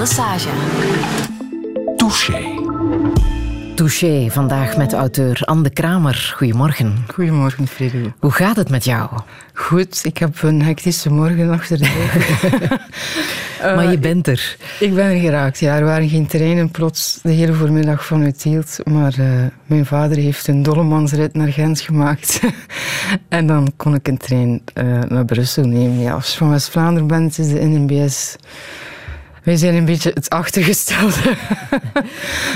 Anne Sage. Touché. Touché, vandaag met auteur Anne de Kramer. Goedemorgen. Goedemorgen, Fredo. Hoe gaat het met jou? Goed, ik heb een hectische morgen achter de rug. maar je bent er. Ik ben er geraakt, ja. Er waren geen treinen plots de hele voormiddag vanuit Tielt. Maar uh, mijn vader heeft een dollemansrit naar Gent gemaakt. en dan kon ik een trein uh, naar Brussel nemen. Ja, als je van West-Vlaanderen bent, is de NMBS wij zijn een beetje het achtergestelde.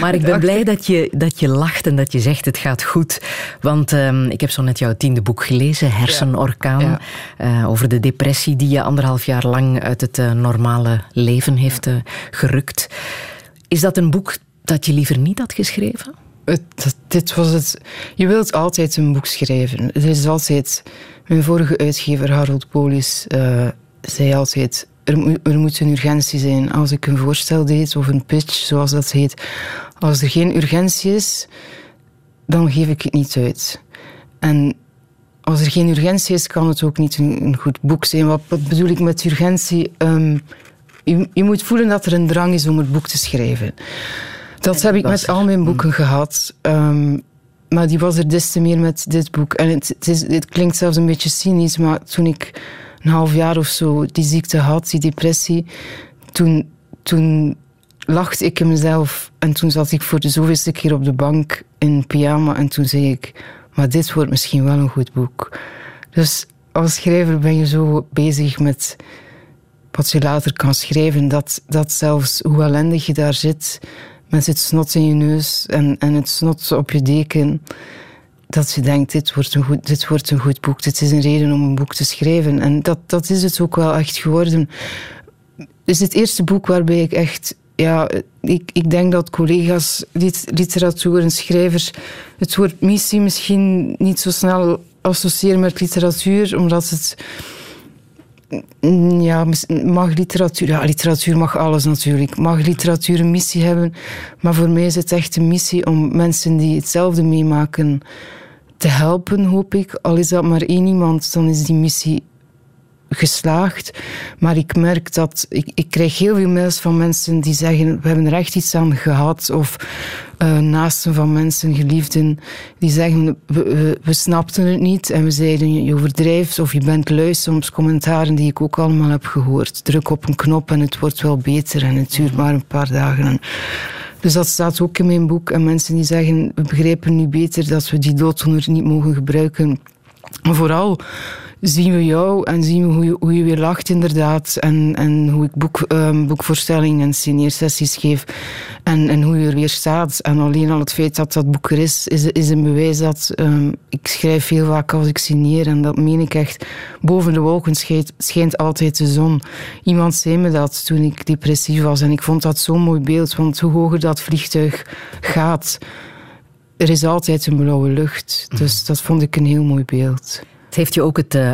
Maar ik ben blij dat je, dat je lacht en dat je zegt het gaat goed. Want um, ik heb zo net jouw tiende boek gelezen, Hersenorkaan. Ja. Uh, over de depressie die je anderhalf jaar lang uit het uh, normale leven heeft uh, gerukt. Is dat een boek dat je liever niet had geschreven? Het, dat, dit was het. Je wilt altijd een boek schrijven. Er is altijd. Mijn vorige uitgever, Harold Polis, zei altijd er, er, moet een urgentie zijn. Als ik een voorstel deed of een pitch, zoals dat heet. Als er geen urgentie is, dan geef ik het niet uit. En als er geen urgentie is, kan het ook niet een, goed boek zijn. Wat, wat, bedoel ik met urgentie? Um, je, je, moet voelen dat er een drang is om het boek te schrijven. Dat heb ik met al mijn boeken mm. gehad. Um, maar die was er des te meer met dit boek. En het, het, is, het klinkt zelfs een beetje cynisch, maar toen ik een half jaar of zo die ziekte had, die depressie, toen, toen lachte ik in mezelf. En toen zat ik voor de zoveelste keer op de bank in pyjama en toen zei ik, maar dit wordt misschien wel een goed boek. Dus als schrijver ben je zo bezig met wat je later kan schrijven, dat, dat zelfs hoe ellendig je daar zit, met het snot in je neus en, en het snot op je deken, dat je denkt, dit wordt, een goed, dit wordt een goed boek. Dit is een reden om een boek te schrijven. En dat, dat is het ook wel echt geworden. Het is het eerste boek waarbij ik echt... Ja, ik, ik denk dat collega's, literatuur en schrijvers... het woord missie misschien niet zo snel associëren met literatuur, omdat het... Ja, mag literatuur... Ja, literatuur mag alles natuurlijk. Mag literatuur een missie hebben? Maar voor mij is het echt een missie om mensen die hetzelfde meemaken te helpen, hoop ik. Al is dat maar één iemand, dan is die missie geslaagd. Maar ik merk dat ik, ik krijg heel veel mails van mensen die zeggen: We hebben er echt iets aan gehad. Of uh, naasten van mensen, geliefden, die zeggen: we, we, snapten het niet. En we zeiden: Je overdrijft of je bent lui. Soms commentaren die ik ook allemaal heb gehoord. Druk op een knop en het wordt wel beter. En het duurt maar een paar dagen. Dus dat staat ook in mijn boek. En mensen die zeggen, we begrijpen nu beter dat we die dooddoener niet mogen gebruiken. Maar vooral zien we jou en zien we hoe je, hoe je weer lacht inderdaad. En, en hoe ik boek, um, boekvoorstellingen en signeersessies geef. En, en hoe je er weer staat. En alleen al het feit dat dat boek er is, is, is een bewijs dat... Um, ik schrijf heel vaak als ik signeer en dat meen ik echt. Boven de wolken schijnt, schijnt altijd de zon. Iemand zei me dat toen ik depressief was. En ik vond dat zo'n mooi beeld. Want hoe hoger dat vliegtuig gaat... Er is altijd een blauwe lucht. Dus dat vond ik een heel mooi beeld. Het heeft je ook het uh,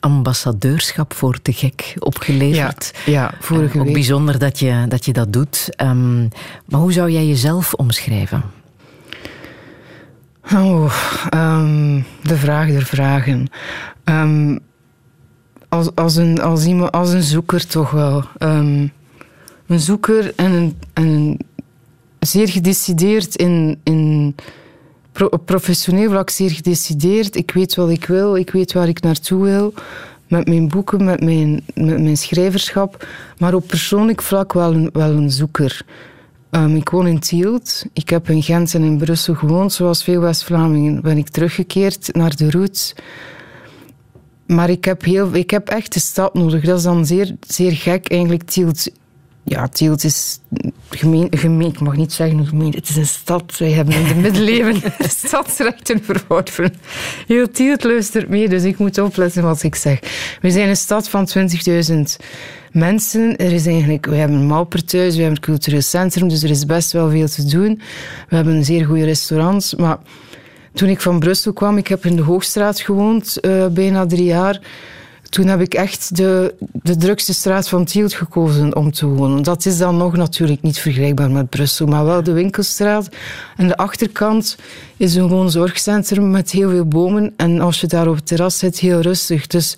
ambassadeurschap voor Te Gek opgeleverd. Ja, ja vorige Ook bijzonder dat je dat, je dat doet. Um, maar hoe zou jij jezelf omschrijven? Oh, um, de vraag der vragen. Um, als, als, een, als, iemand, als een zoeker toch wel. een zoeker en een, en zeer gedecideerd in... in op professioneel vlak zeer gedecideerd. Ik weet wat ik wil, ik weet waar ik naartoe wil. Met mijn boeken, met mijn, met mijn schrijverschap. Maar op persoonlijk vlak wel een, wel een zoeker. Um, ik woon in Tielt. Ik heb in Gent en in Brussel gewoond. Zoals veel West-Vlamingen ben ik teruggekeerd naar de roots. Maar ik heb, heel, ik heb echt de stad nodig. Dat is dan zeer, zeer gek. Eigenlijk Tielt ja, Tielt is gemeen, gemeen, ik mag niet zeggen gemeen, het is een stad. Wij hebben in de middeleeuwen de stadsrechten verworven. Heel Tielt luistert mee, dus ik moet opletten wat ik zeg. We zijn een stad van 20.000 mensen. Er is eigenlijk, we hebben een Malperthuis, we hebben een cultureel centrum, dus er is best wel veel te doen. We hebben een zeer goede restaurants, maar toen ik van Brussel kwam, ik heb in de Hoogstraat gewoond, uh, bijna drie jaar toen heb ik echt de, de drukste straat van Tielt gekozen om te wonen. Dat is dan nog natuurlijk niet vergelijkbaar met Brussel, maar wel de winkelstraat. En de achterkant is een gewoon zorgcentrum met heel veel bomen. En als je daar op het terras zit, heel rustig. Dus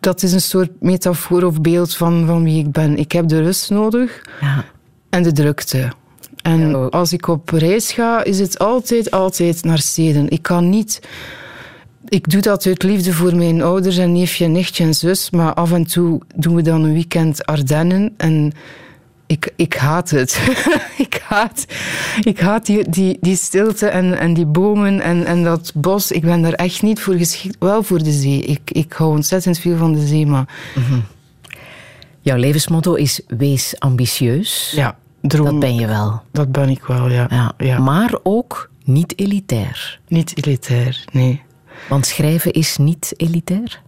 dat is een soort metafoor of beeld van, van wie ik ben. Ik heb de rust nodig. Ja. en de drukte. En als ik op reis ga, is het altijd, altijd naar steden. Ik kan niet... Ik doe dat uit liefde voor mijn ouders en neefje, nichtje en zus. Maar af en toe doen we dan een weekend Ardennen. En ik, ik haat het. ik haat, ik haat die, die, die stilte en, en die bomen en, en dat bos. Ik ben daar echt niet voor geschikt. Wel voor de zee. Ik, ik hou ontzettend veel van de zee, maar... Mhm. Jouw levensmotto is wees ambitieus. Ja, droom. Dat ben je wel. Dat ben ik wel, ja. ja. ja. Maar ook niet elitair. Niet elitair, nee. Want schrijven is niet elitair?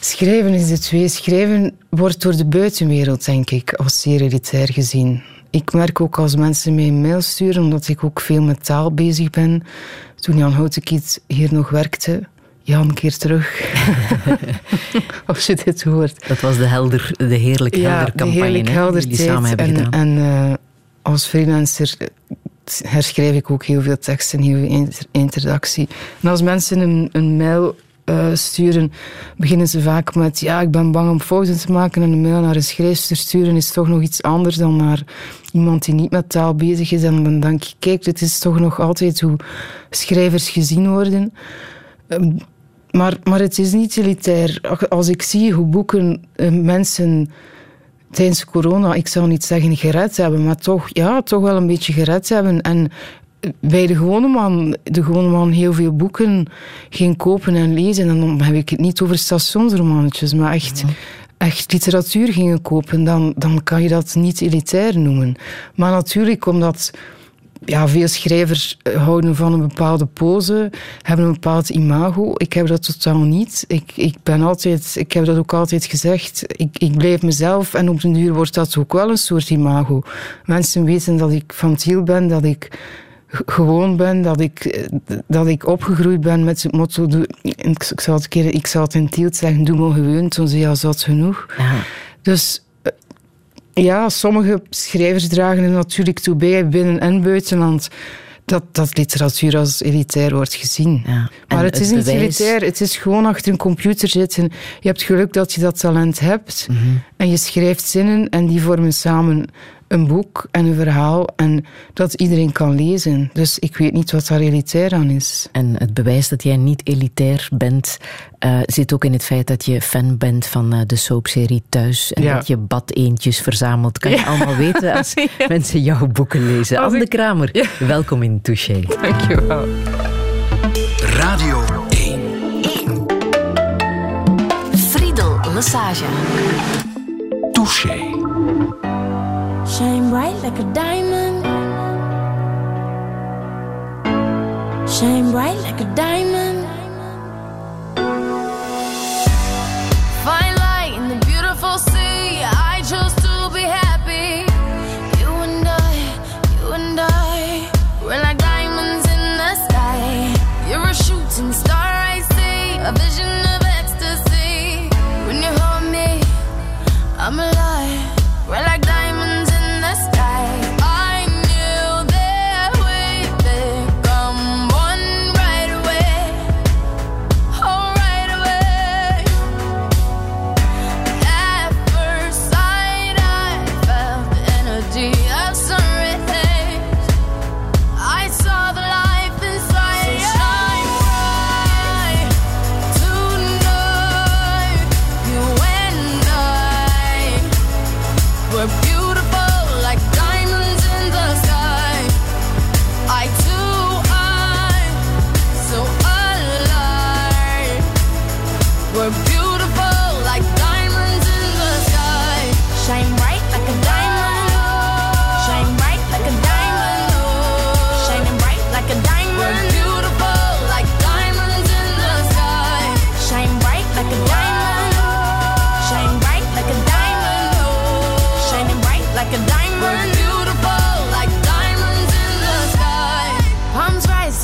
Schrijven is de twee. Schrijven wordt door de buitenwereld, denk ik, als zeer elitair gezien. Ik merk ook als mensen mij een mail sturen, omdat ik ook veel met taal bezig ben. Toen Jan Houtekiet hier nog werkte, Jan, keer terug. Als je dit hoort. Dat was de, helder, de heerlijk helder campagne de heerlijk helder die samen hebben en, gedaan. En uh, als freelancer herschrijf ik ook heel veel teksten, heel veel introductie. En als mensen een, een mail uh, sturen, beginnen ze vaak met ja, ik ben bang om fouten te maken en een mail naar een schrijfster sturen is toch nog iets anders dan naar iemand die niet met taal bezig is. En dan denk ik, kijk, dit is toch nog altijd hoe schrijvers gezien worden. Ehm, maar, maar het is niet elitair. Als ik zie hoe boeken uh, mensen tijdens corona, ik zou niet zeggen gered hebben, maar toch, ja, toch wel een beetje gered hebben. En bij de gewone man, de gewone man heel veel boeken ging kopen en lezen. En dan heb ik het niet over stationsromannetjes, maar echt, echt literatuur gingen kopen. Dan, dan kan je dat niet elitair noemen. Maar natuurlijk, omdat ja, veel schrijvers houden van een bepaalde pose, hebben een bepaald imago. Ik heb dat totaal niet. Ik, ik, ben altijd, ik heb dat ook altijd gezegd. Ik, ik blijf mezelf en op den duur wordt dat ook wel een soort imago. Mensen weten dat ik van Tiel ben, dat ik gewoon ben, dat ik, dat ik opgegroeid ben met het motto, ik, zal het, keer, ik zal het in Tielt zeggen, doe maar gewoon, toen ze ja zat genoeg. Ja. Dus eh, ja, sommige schrijvers dragen er natuurlijk toe bij, binnen en buitenland, dat, dat literatuur als elitair wordt gezien. Ja. Maar het, is niet elitair, het is gewoon achter een computer zitten. Je hebt geluk dat je dat talent hebt mhm. en je schrijft zinnen en die vormen samen een boek en een verhaal en dat iedereen kan lezen. Dus ik weet niet wat daar elitair aan is. En het bewijs dat jij niet elitair bent, uh, zit ook in het feit dat je fan bent van uh, de soapserie Thuis en dat je badeentjes verzamelt. Kan je allemaal weten als mensen jouw boeken lezen. Als Anne Kramer, welkom in Touché. Dankjewel. Radio 1. 1. Friedel Massage. Touché. Shine bright like a diamond. Shine bright like a diamond.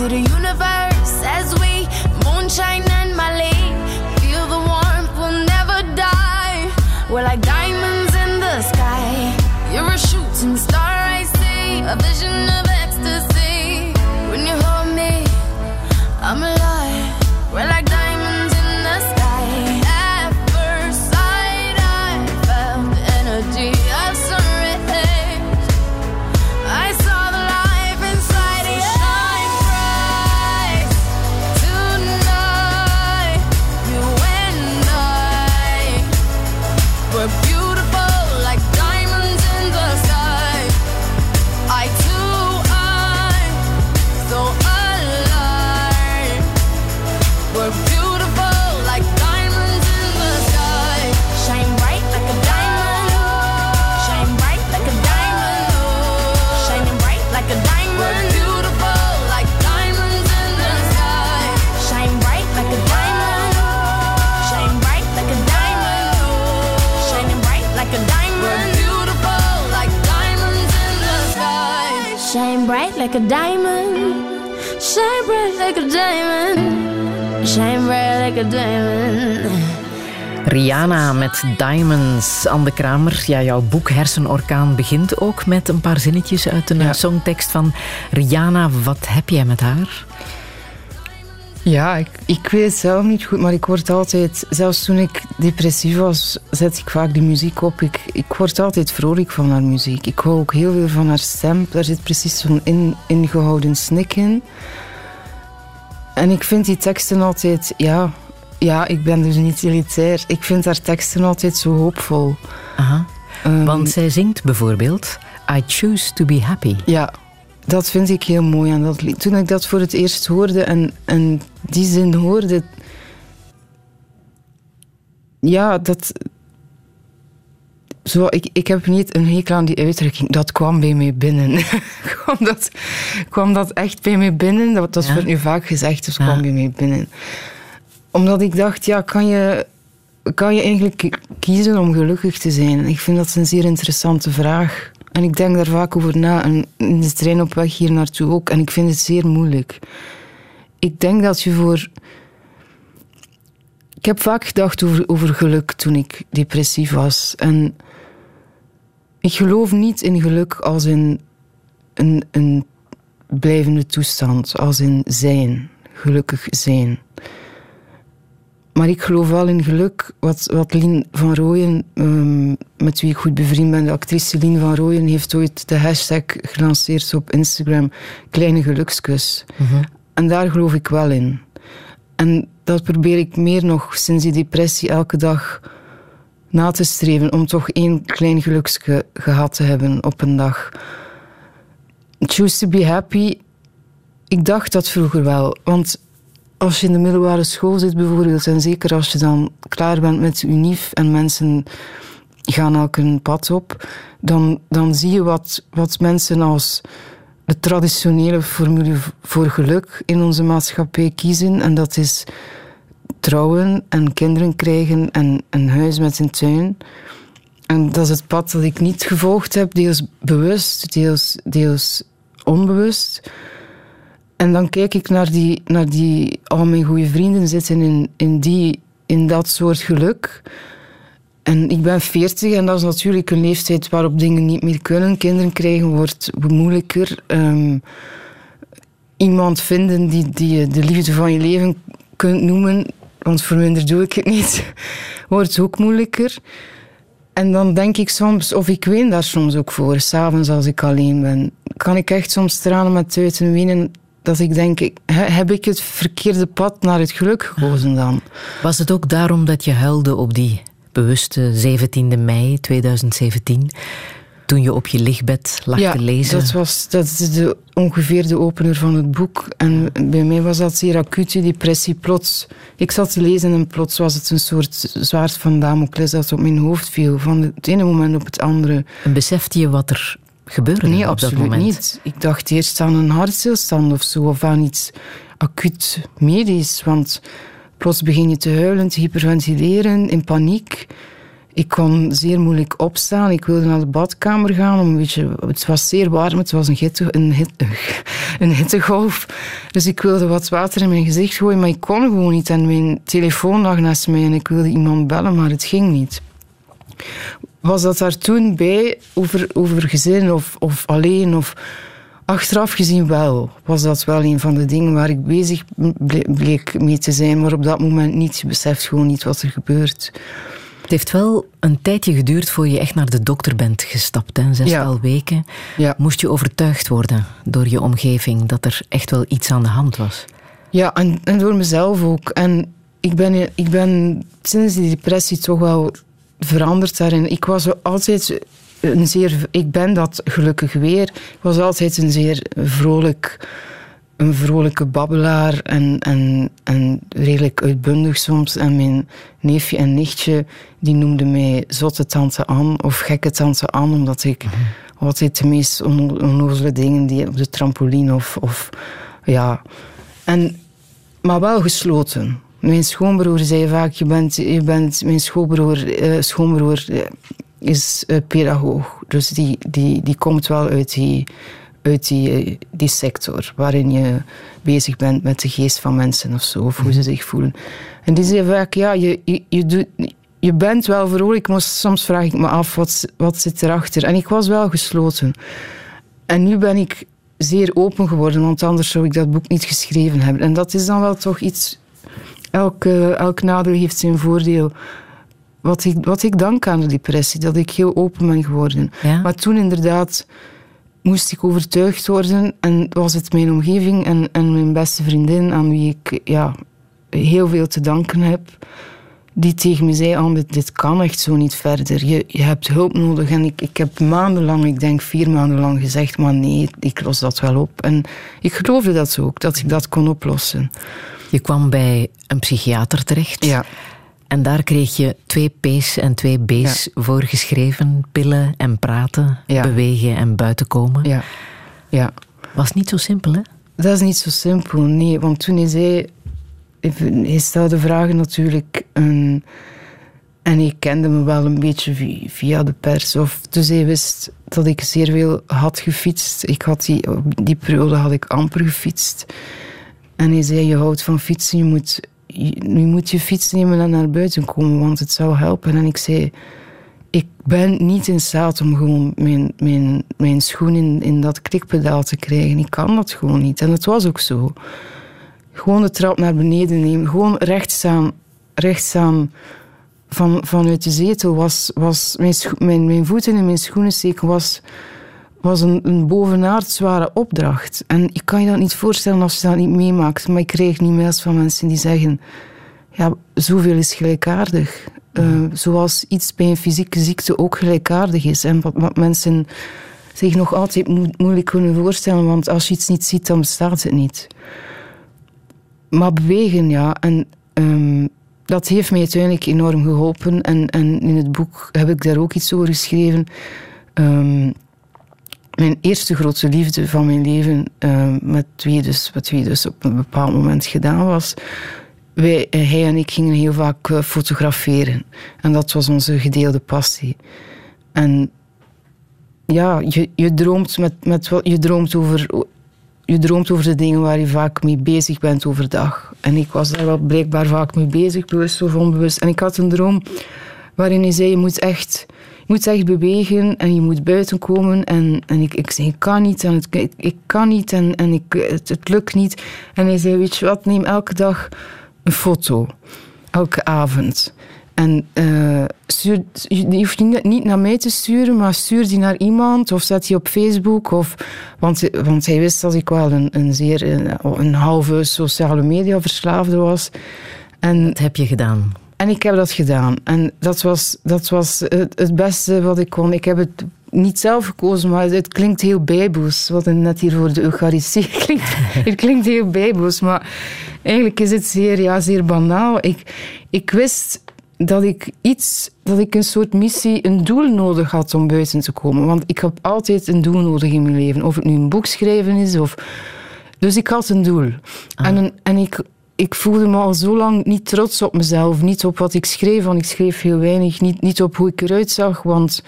To the universe as we moonshine and Mali. Feel the warmth, we'll never die. We're like diamonds in the sky. You're a shooting star, I see. A vision of a diamond. Rihanna met Diamonds. Anne Kramer, ja, jouw boek Hersenorkaan begint ook met een paar zinnetjes uit een songtekst van Rihanna. Wat heb jij met haar? Ja, ik, ik weet het zelf niet goed, maar ik word altijd... Zelfs toen ik depressief was, zet ik vaak de muziek op. Ik, ik word altijd vrolijk van haar muziek. Ik hou ook heel veel van haar stem. Daar zit precies zo'n in, ingehouden snik in. En ik vind die teksten altijd... Ja, ja, ik ben dus niet elitair. Ik vind haar teksten altijd zo hoopvol. Aha. Um, Want zij zingt bijvoorbeeld... I choose to be happy. Ja, dat vind ik heel mooi aan dat lied. Toen ik dat voor het eerst hoorde en, en die zin hoorde... Ja, dat... Zo, ik, ik heb niet een hekel aan die uitdrukking. Dat kwam bij mij binnen. kwam, dat, kwam dat echt bij mij binnen? Dat, dat wordt nu vaak gezegd, dus ja. kwam bij mij binnen. Omdat ik dacht, ja, kan je, kan je eigenlijk kiezen om gelukkig te zijn? Ik vind dat een zeer interessante vraag. En ik denk daar vaak over na. En in de trein op weg hier naartoe ook. En ik vind het zeer moeilijk. Ik denk dat je voor. Ik heb vaak gedacht over, over geluk toen ik depressief was. En ik geloof niet in geluk als in een, een blijvende toestand, als in zijn, gelukkig zijn. Maar ik geloof wel in geluk. Wat, wat Lien van Rooyen, um, met wie ik goed bevriend ben, de actrice Lien van Rooyen, heeft ooit de hashtag gelanceerd op Instagram: Kleine Gelukskus. Mm -hmm. En daar geloof ik wel in. En dat probeer ik meer nog sinds die depressie elke dag na te streven. Om toch één klein geluksje gehad te hebben op een dag. Choose to be happy. Ik dacht dat vroeger wel. Want als je in de middelbare school zit bijvoorbeeld, en zeker als je dan klaar bent met je unief en mensen gaan elk een pad op, dan, dan zie je wat, wat mensen als de traditionele formule voor geluk in onze maatschappij kiezen. En dat is trouwen en kinderen krijgen en een huis met een tuin. En dat is het pad dat ik niet gevolgd heb, deels bewust, deels, deels onbewust. En dan kijk ik naar die, naar die al mijn goede vrienden zitten in, in, die, in dat soort geluk. En ik ben 40 en dat is natuurlijk een leeftijd waarop dingen niet meer kunnen. Kinderen krijgen wordt moeilijker. Um, iemand vinden die, die de liefde van je leven kunt noemen, want voor minder doe ik het niet, wordt ook moeilijker. En dan denk ik soms, of ik ween daar soms ook voor, s'avonds als ik alleen ben. Kan ik echt soms tranen met tuiten wenen dat ik denk, heb ik het verkeerde pad naar het geluk gekozen dan? Was het ook daarom dat je huilde op die bewuste 17e mei 2017? Toen je op je lichtbed lag ja, te lezen? dat was dat is de, ongeveer de opener van het boek. En bij mij was dat zeer acute depressie. Plots, ik zat te lezen en plots was het een soort zwaard van Damocles dat op mijn hoofd viel. Van het ene moment op het andere. En besefte je wat er gebeurde nee, op dat moment? niet. Ik dacht eerst aan een hartstilstand of zo, of aan iets acuut medisch. Want plots begin je te huilen, te hyperventileren, in paniek. Ik kon zeer moeilijk opstaan. Ik wilde naar de badkamer gaan. Om een beetje, het was zeer warm, het was een, hitte, een, hitte, een hittegolf. Dus ik wilde wat water in mijn gezicht gooien, maar ik kon gewoon niet. En mijn telefoon lag naast mij en ik wilde iemand bellen, maar het ging niet was dat daar toen bij over, over gezin of, of alleen? Of, achteraf gezien wel. Was dat wel een van de dingen waar ik bezig bleek mee te zijn, maar op dat moment niet. Je beseft gewoon niet wat er gebeurt. Het heeft wel een tijdje geduurd voor je echt naar de dokter bent gestapt. Hè? Zestal ja. weken. Ja. Moest je overtuigd worden door je omgeving dat er echt wel iets aan de hand was? Ja, en, en door mezelf ook. En ik ben, ik ben sinds die depressie toch wel veranderd daarin. Ik was altijd een zeer... Ik ben dat gelukkig weer. Ik was altijd een zeer vrolijk... Een vrolijke babbelaar en, en, en redelijk uitbundig soms. En mijn neefje en nichtje, die noemden mij zotte tante Anne of gekke tante Anne, omdat ik mm -hmm. altijd de meest onnozele dingen die op de trampoline of... of ja. En, maar wel gesloten. Mijn schoonbroer zei vaak, je bent, je bent mijn schoonbroer, uh, schoonbroer uh, is uh, pedagoog. Dus die, die, die komt wel uit die, uit die, die sector waarin je bezig bent met de geest van mensen of zo, of hoe ze zich voelen. En die zei vaak, ja, je, je, je, doet, je bent wel vrolijk, maar soms vraag ik me af, wat, wat zit erachter? En ik was wel gesloten. En nu ben ik zeer open geworden, want anders zou ik dat boek niet geschreven hebben. En dat is dan wel toch iets... Elk, elk nadeel heeft zijn voordeel. Wat ik, wat ik dank aan de depressie, dat ik heel open ben geworden. Maar toen inderdaad moest ik overtuigd worden en was het mijn omgeving en, en mijn beste vriendin aan wie ik ja, heel veel te danken heb die tegen me zei, oh, dit, kan echt zo niet verder. Je, je hebt hulp nodig. En ik, ik heb maandenlang, ik denk vier maanden lang gezegd, maar nee, ik los dat wel op. En ik geloofde dat ook, dat ik dat kon oplossen. Je kwam bij een psychiater terecht. Ja. En daar kreeg je twee P's en twee B's ja. voorgeschreven. Pillen en praten, bewegen en buiten komen. Ja. ja. Was niet zo simpel, hè? Dat is niet zo simpel, nee. Want toen hij zei, hij stelde vragen natuurlijk. En, en hij kende me wel een beetje via de pers. Of, dus hij wist dat ik zeer veel had gefietst. Ik had die, die periode had ik amper gefietst. En hij zei, je houdt van fietsen, je moet, je, moet je fiets nemen en naar buiten komen, want het zou helpen. En ik zei, ik ben niet in staat om gewoon mijn, mijn, mijn schoen in, in dat klikpedaal te krijgen. Ik kan dat gewoon niet. En dat was ook zo. Gewoon de trap naar beneden nemen. Gewoon rechtstaan, rechtstaan van, vanuit de zetel was... was mijn, mijn, mijn voeten in mijn schoenen steken was, was een, een bovenaard zware opdracht. En ik kan je dat niet voorstellen als je dat niet meemaakt. Maar ik kreeg niet mails van mensen die zeggen... Ja, zoveel is gelijkaardig. Uh, zoals iets bij een fysieke ziekte ook gelijkaardig is. En wat, wat mensen zich nog altijd moeilijk kunnen voorstellen, want als je iets niet ziet, dan bestaat het niet. Maar bewegen, ja. En um, dat heeft mij uiteindelijk enorm geholpen. En, en in het boek heb ik daar ook iets over geschreven. Um, mijn eerste grote liefde van mijn leven, um, met wie dus, wat wie dus op een bepaald moment gedaan was. Wij, hij en ik gingen heel vaak uh, fotograferen. En dat was onze gedeelde passie. En ja, je, je droomt, met, met, je droomt over je droomt over de dingen waar je vaak mee bezig bent overdag. En ik was daar wel blijkbaar vaak mee bezig, bewust of onbewust. En ik had een droom waarin hij zei, je moet echt, je moet echt bewegen en je moet buiten komen. En, en ik, ik zei, ik kan niet en het, ik, ik kan niet en, en ik, het, het lukt niet. En hij zei, weet je wat, neem elke dag een foto. Elke avond. En uh, stuur, je hoeft niet, niet naar mij te sturen, maar stuur die naar iemand of zet die op Facebook. Of, want, want hij wist dat ik wel een, een zeer een, een halve sociale media verslaafde was. En, dat heb je gedaan. En ik heb dat gedaan. En dat was, dat was het, het beste wat ik kon. Ik heb het niet zelf gekozen, maar het klinkt heel bijbels. Wat net hier voor de Eucharistie klinkt. het klinkt heel bijbels, maar eigenlijk is het zeer, ja, zeer banaal. Ik, ik wist dat ik iets, dat ik een soort missie, een doel nodig had om buiten te komen. Want ik heb altijd een doel nodig in mijn leven. Of het nu een boek schrijven is of. Dus ik had een doel. Ah. En, en ik, ik voelde me al zo lang niet trots op mezelf. Niet op wat ik schreef, want ik schreef heel weinig. Niet, niet op hoe ik eruit zag, want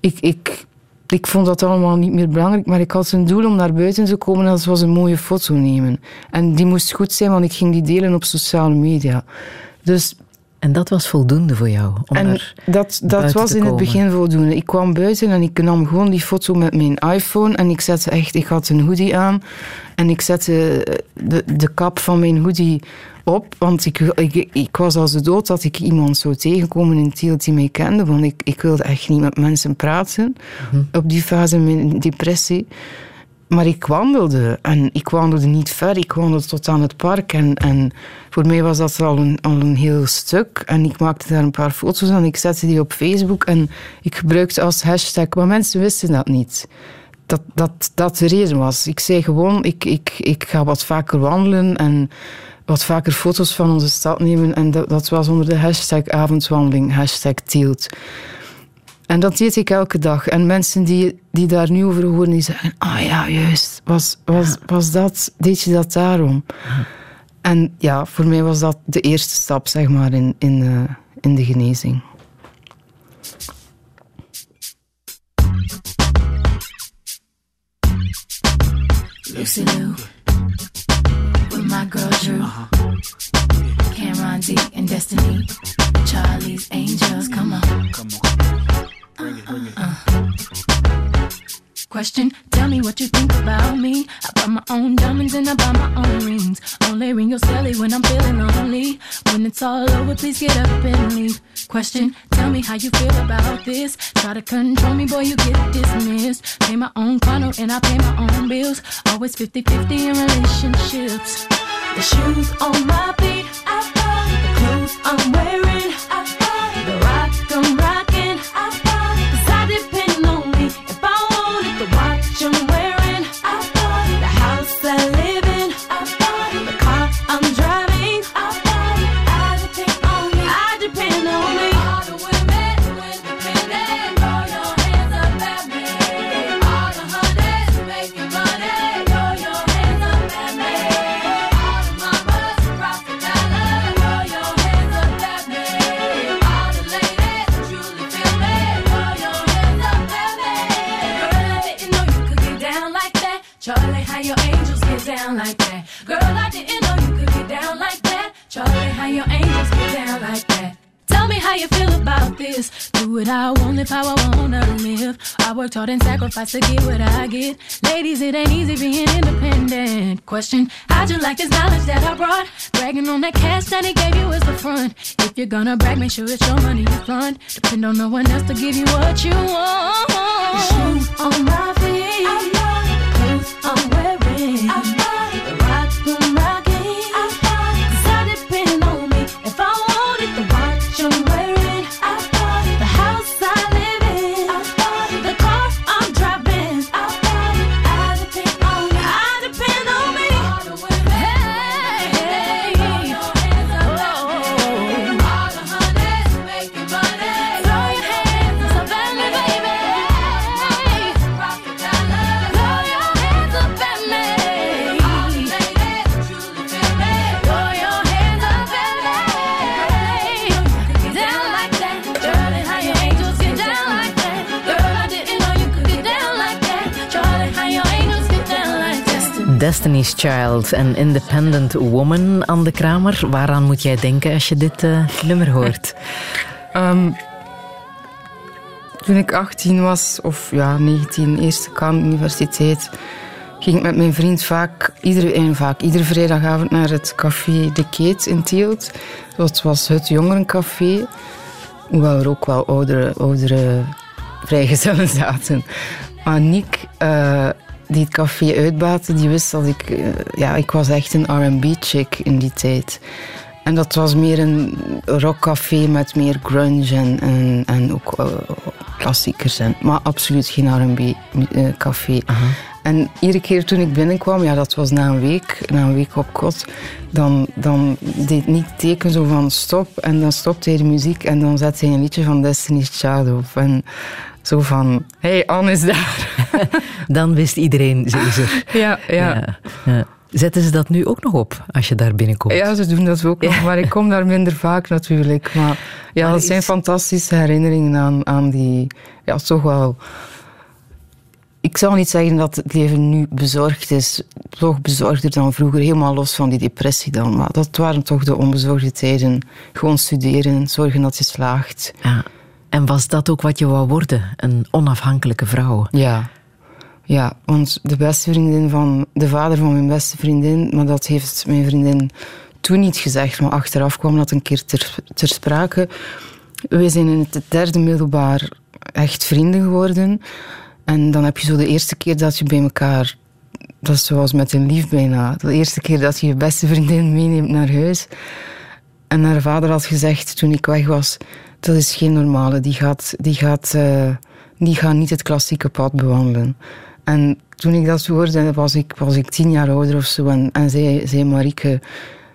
ik, ik, ik vond dat allemaal niet meer belangrijk. Maar ik had een doel om naar buiten te komen en dat was een mooie foto nemen. En die moest goed zijn, want ik ging die delen op sociale media. Dus en dat was voldoende voor jou? Om en dat, dat was in het begin voldoende. Ik kwam buiten en ik nam gewoon die foto met mijn iPhone. En ik zette echt, ik had een hoodie aan. En ik zette de, de kap van mijn hoodie op. Want ik, ik, ik was als de dood dat ik iemand zou tegenkomen in Tiel die mij kende. Want ik, ik wilde echt niet met mensen praten. Mhm. Op die fase mijn depressie. Maar ik wandelde en ik wandelde niet ver. Ik wandelde tot aan het park en, en voor mij was dat al een, al een heel stuk. En ik maakte daar een paar foto's en ik zette die op Facebook en ik gebruikte als hashtag, maar mensen wisten dat niet. Dat dat, dat de reden was. Ik zei gewoon, ik, ik, ik ga wat vaker wandelen en wat vaker foto's van onze stad nemen. En dat, dat was onder de hashtag avondwandeling, hashtag Tielt. En dat deed ik elke dag. En mensen die, die daar nu over horen, die zeggen... Ah ja, juist. Was, was, was dat... Deed je dat daarom? En ja, voor mij was dat de eerste stap, zeg maar, in, in, uh, in de genezing. Lucy Lou. With my girl Drew. Cameron D and Destiny. Charlie's Angels, come on. Come on. Uh, uh. Question, tell me what you think about me. I buy my own diamonds and I buy my own rings. Only ring your celly when I'm feeling lonely. When it's all over, please get up and leave. Question, tell me how you feel about this. Try to control me, boy, you get dismissed. Pay my own condo and I pay my own bills. Always 50 50 in relationships. The shoes on my feet, I buy. The clothes I'm wearing, I buy. The how you feel about this. Do what I want, live how I wanna live. I worked hard and sacrificed to get what I get. Ladies, it ain't easy being independent. Question, how'd you like this knowledge that I brought? Bragging on that cash that he gave you as the front. If you're gonna brag, make sure it's your money you fund. Depend on no one else to give you what you want. Shoes on my feet. The clothes I'm wearing. Destiny's Child en Independent Woman, Anne de Kramer. Waaraan moet jij denken als je dit eh, nummer hoort? Ehm, toen ik 18 was, of ja, 19, eerste kwam universiteit, ging ik met mijn vriend vaak, iedere, en vaak, iedere vrijdagavond naar het café De Keet in Tielt. Dat was het jongerencafé, hoewel er ook wel oudere, oudere vrijgezellen zaten. Maar Nick, eh, die het café uitbaatte, die wist dat ik... eh, ja, ik was echt een R&B-chick in die tijd. En dat was meer een rockcafé met meer grunge en, en, ook eh, klassiekers. En, maar absoluut geen R&B-café. En iedere keer toen ik binnenkwam, ja, dat was na een week, na een week op kot, dan, dan deed niet teken zo van stop. En dan stopte hij de muziek en dan zette hij een liedje van Destiny's Child op. En zo van, hey, Anne is daar. Dan wist iedereen, ze is er. ja, ja. Ja, ja. Zetten ze dat nu ook nog op als je daar binnenkomt? Ja, ze doen dat ook nog, maar ik kom daar minder vaak natuurlijk. Maar ja, Maar dat is- zijn fantastische herinneringen aan, aan die... Ja, toch wel... Ik zal niet zeggen dat het leven nu bezorgd is. Toch bezorgder dan vroeger, helemaal los van die depressie dan. Maar dat waren toch de onbezorgde tijden. Gewoon studeren, zorgen dat je slaagt. Ja. En was dat ook wat je wou worden? Een onafhankelijke vrouw? Ja. Ja, want de beste vriendin van... De vader van mijn beste vriendin, maar dat heeft mijn vriendin toen niet gezegd, maar achteraf kwam dat een keer ter, ter sprake. Wij zijn in het derde middelbaar echt vrienden geworden. En dan heb je zo de eerste keer dat je bij elkaar... Dat is zoals met een lief bijna. De eerste keer dat je je beste vriendin meeneemt naar huis. En haar vader had gezegd toen ik weg was... Dat is geen normale. Die gaat, die gaat, eh, die gaat niet het klassieke pad bewandelen. En toen ik dat hoorde, was ik, was ik tien jaar ouder of zo. En, en zei, zei Marieke...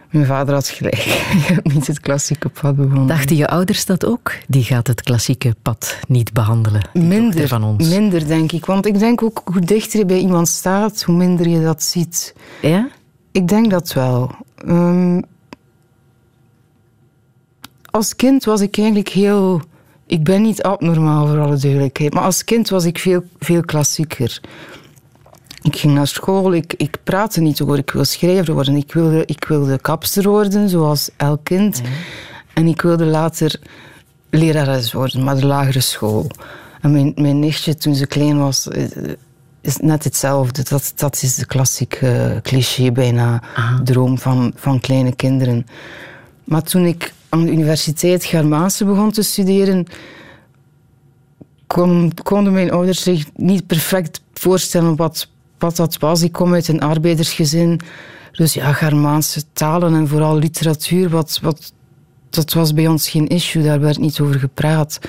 Mijn vader had gelijk. Je gaat niet het klassieke pad bewandelen. Dachten je ouders dat ook? Die gaat het klassieke pad niet behandelen. Minder, van ons. minder, denk ik. Want ik denk ook, hoe dichter je bij iemand staat, hoe minder je dat ziet. Ja? Ik denk dat wel. Ehm, als kind was ik eigenlijk heel... Ik ben niet abnormaal, voor alle duidelijkheid. Maar als kind was ik veel, veel klassieker. Ik ging naar school, ik, ik praatte niet over ik wil schrijver worden. Ik wilde, ik wilde kapster worden, zoals elk kind. En ik wilde later lerares worden, maar de lagere school. En mijn, mijn nichtje, toen ze klein was, eh, is net hetzelfde. Dat, dat is de klassieke cliché bijna, droom van, van kleine kinderen. Maar toen ik aan de universiteit Germaanse begon te studeren, kon, konden mijn ouders zich niet perfect voorstellen wat, wat dat was. Ik kom uit een arbeidersgezin. Dus ja, Germaanse talen en vooral literatuur, wat, wat, dat was bij ons geen issue. Daar werd niet over gepraat.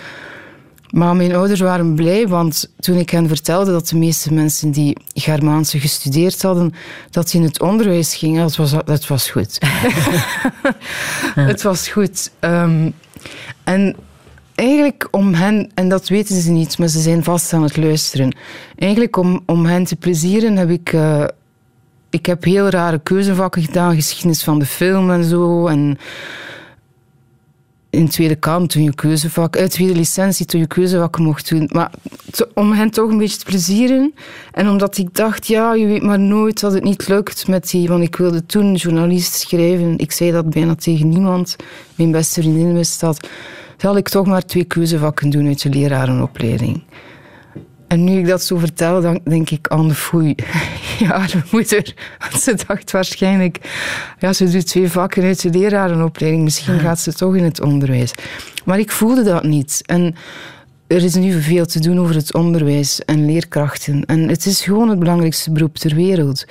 Maar mijn ouders waren blij, want toen ik hen vertelde dat de meeste mensen die Germaanse gestudeerd hadden, dat ze in het onderwijs gingen, dat was, dat was goed. het was goed. Um, en eigenlijk om hen, en dat weten ze niet, maar ze zijn vast aan het luisteren. Eigenlijk om, om hen te plezieren heb ik. Uh, ik heb heel rare keuzevakken gedaan, geschiedenis van de film en zo. En in tweede kant toen je keuzevak, uit tweede licentie toen je keuzevakken mocht doen. Maar om hen toch een beetje te plezieren. En omdat ik dacht, ja, je weet maar nooit dat het niet lukt met die... Want ik wilde toen journalist schrijven. Ik zei dat bijna tegen niemand. Mijn beste vriendin wist dat zal ik toch maar twee keuzevakken doen uit de lerarenopleiding. En nu ik dat zo vertel, dan denk ik aan de foei. Ja, de moeder. Want ze dacht waarschijnlijk, ja, ze doet twee vakken uit de lerarenopleiding. Misschien gaat ze toch in het onderwijs. Maar ik voelde dat niet. En er is nu veel te doen over het onderwijs en leerkrachten. En het is gewoon het belangrijkste beroep ter wereld.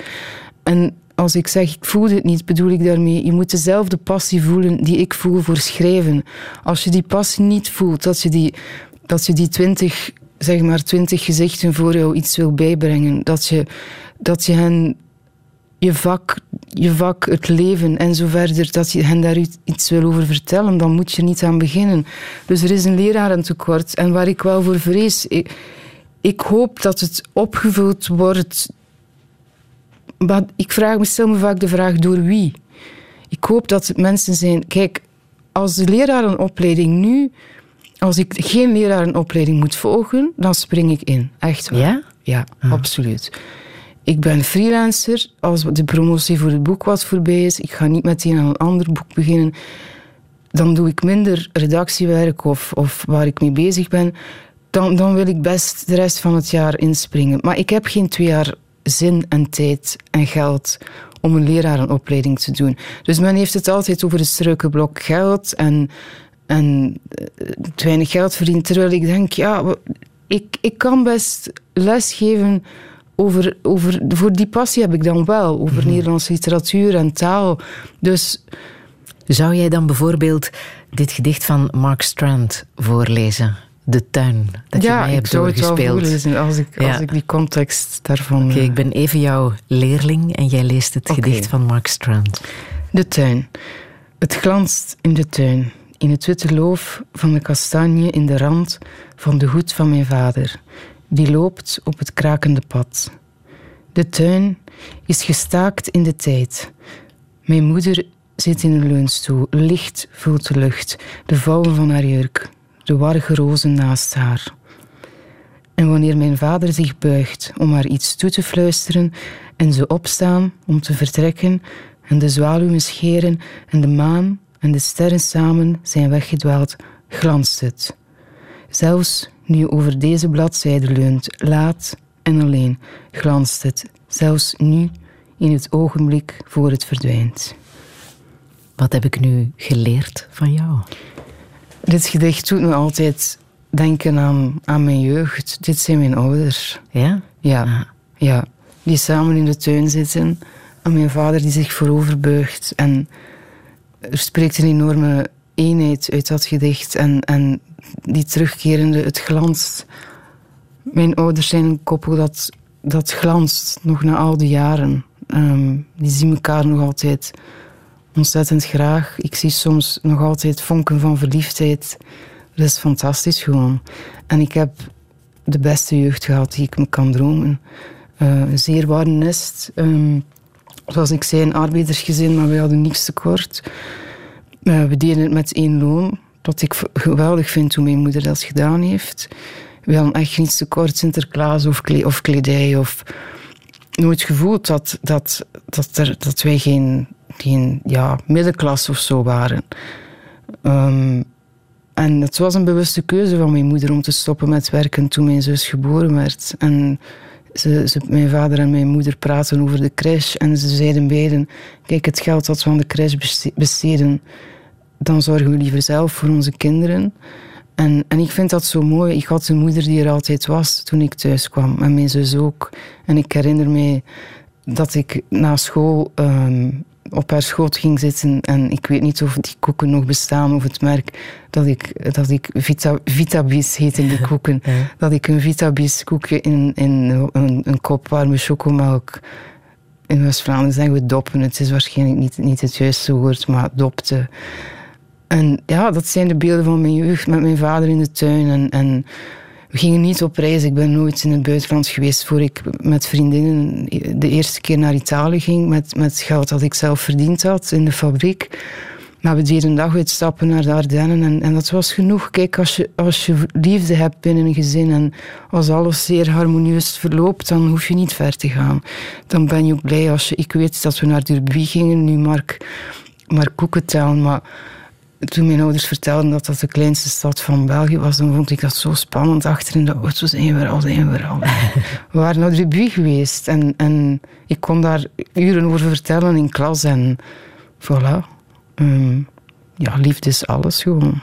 En als ik zeg ik voel het niet, bedoel ik daarmee, je moet dezelfde passie voelen die ik voel voor schrijven. Als je die passie niet voelt, dat je die, dat je die twintig, zeg maar twintig gezichten voor jou iets wil bijbrengen, dat je, dat je hen je vak, je vak, het leven en zo verder, dat je hen daar iets wil over vertellen, dan moet je niet aan beginnen. Dus er is een lerarentekort. En waar ik wel voor vrees, ik, ik hoop dat het opgevuld wordt maar ik vraag me, stel me vaak de vraag door wie. Ik hoop dat het mensen zijn. Kijk, als de lerarenopleiding nu, als ik geen lerarenopleiding moet volgen, dan spring ik in. Echt waar. Ja? Ja, ah. absoluut. Ik ben freelancer. Als de promotie voor het boek wat voorbij is, ik ga niet meteen aan een ander boek beginnen. Dan doe ik minder redactiewerk of, of waar ik mee bezig ben. Dan, dan wil ik best de rest van het jaar inspringen. Maar ik heb geen twee jaar zin en tijd en geld om een lerarenopleiding te doen. Dus men heeft het altijd over het struikenblok geld en, en eh, te weinig geld verdienen. Terwijl ik denk, ja, ik, ik kan best lesgeven over, over... Voor die passie heb ik dan wel, over mm Nederlandse literatuur en taal. Dus... Zou jij dan bijvoorbeeld dit gedicht van Mark Strand voorlezen? De tuin dat ja, je mij hebt doorgespeeld. Ja, ik zou als ik, als ik die context daarvan... Oké, ik ben even jouw leerling en jij leest het gedicht van Mark Strand. De tuin. Het glanst in de tuin, in het witte loof van de kastanje in de rand van de hoed van mijn vader. Die loopt op het krakende pad. De tuin is gestaakt in de tijd. Mijn moeder zit in een leunstoel, licht voelt de lucht, de vouwen van haar jurk de warge rozen naast haar. En wanneer mijn vader zich buigt om haar iets toe te fluisteren en ze opstaan om te vertrekken en de zwaluwen scheren en de maan en de sterren samen zijn weggedwaald, glanst het. Zelfs nu over deze bladzijde leunt, laat en alleen, glanst het. Zelfs nu, in het ogenblik voor het verdwijnt. Wat heb ik nu geleerd van jou? Dit gedicht doet me altijd denken aan, aan mijn jeugd. Dit zijn mijn ouders. Ja? Ja. Ah. ja. Die samen in de tuin zitten. En mijn vader die zich voorover buigt. En er spreekt een enorme eenheid uit dat gedicht. En, en die terugkerende, het glanst. Mijn ouders zijn een koppel dat, dat glanst, nog na al die jaren. Ehm, die zien elkaar nog altijd ontzettend graag. Ik zie soms nog altijd vonken van verliefdheid. Dat is fantastisch gewoon. En ik heb de beste jeugd gehad die ik me kan dromen. Uh, een zeer warm nest. Um, zoals ik zei, een arbeidersgezin, maar we hadden niks tekort. Uh, we deden het met één loon. Wat ik geweldig vind hoe mijn moeder dat gedaan heeft. We hadden echt niets tekort, Sinterklaas of, of kledij of nooit gevoeld dat, dat, dat, er, dat wij geen, geen ja, middenklasse of zo waren. Um, en het was een bewuste keuze van mijn moeder om te stoppen met werken toen mijn zus geboren werd. En ze, ze, mijn vader en mijn moeder praten over de crash en ze zeiden beiden: Kijk, het geld dat we aan de crash besteden, dan zorgen we liever zelf voor onze kinderen. En, en ik vind dat zo mooi. Ik had een moeder die er altijd was toen ik thuis kwam. En mijn zus ook. En ik herinner me dat ik na school ehm, op haar schoot ging zitten. En ik weet niet of die koeken nog bestaan of het merk. Dat ik, dat ik Vita, Vitabis heette die koeken. Dat ik een Vitabis koekje in, in een, een kop warme chocomelk. In West-Vlaanderen zeggen we doppen. Het is waarschijnlijk niet, niet het juiste woord, maar dopte. En ja, dat zijn de beelden van mijn jeugd met mijn vader in de tuin. En, en we gingen niet op reis. Ik ben nooit in het buitenland geweest voor ik met vriendinnen de eerste keer naar Italië ging met, met geld dat ik zelf verdiend had in de fabriek. Maar we deden een dag uitstappen naar de Ardennen en, en dat was genoeg. Kijk, als je, als je liefde hebt binnen een gezin en als alles zeer harmonieus verloopt, dan hoef je niet ver te gaan. Dan ben je ook blij als je... Ik weet dat we naar Derby gingen, nu Mark, Mark maar toen mijn ouders vertelden dat dat de kleinste stad van België was, dan vond ik dat zo spannend. Achter in de auto zijn we er al, zijn we er al. We waren naar de geweest en, en ik kon daar uren over vertellen in klas. En voilà. Um, ja, liefde is alles gewoon.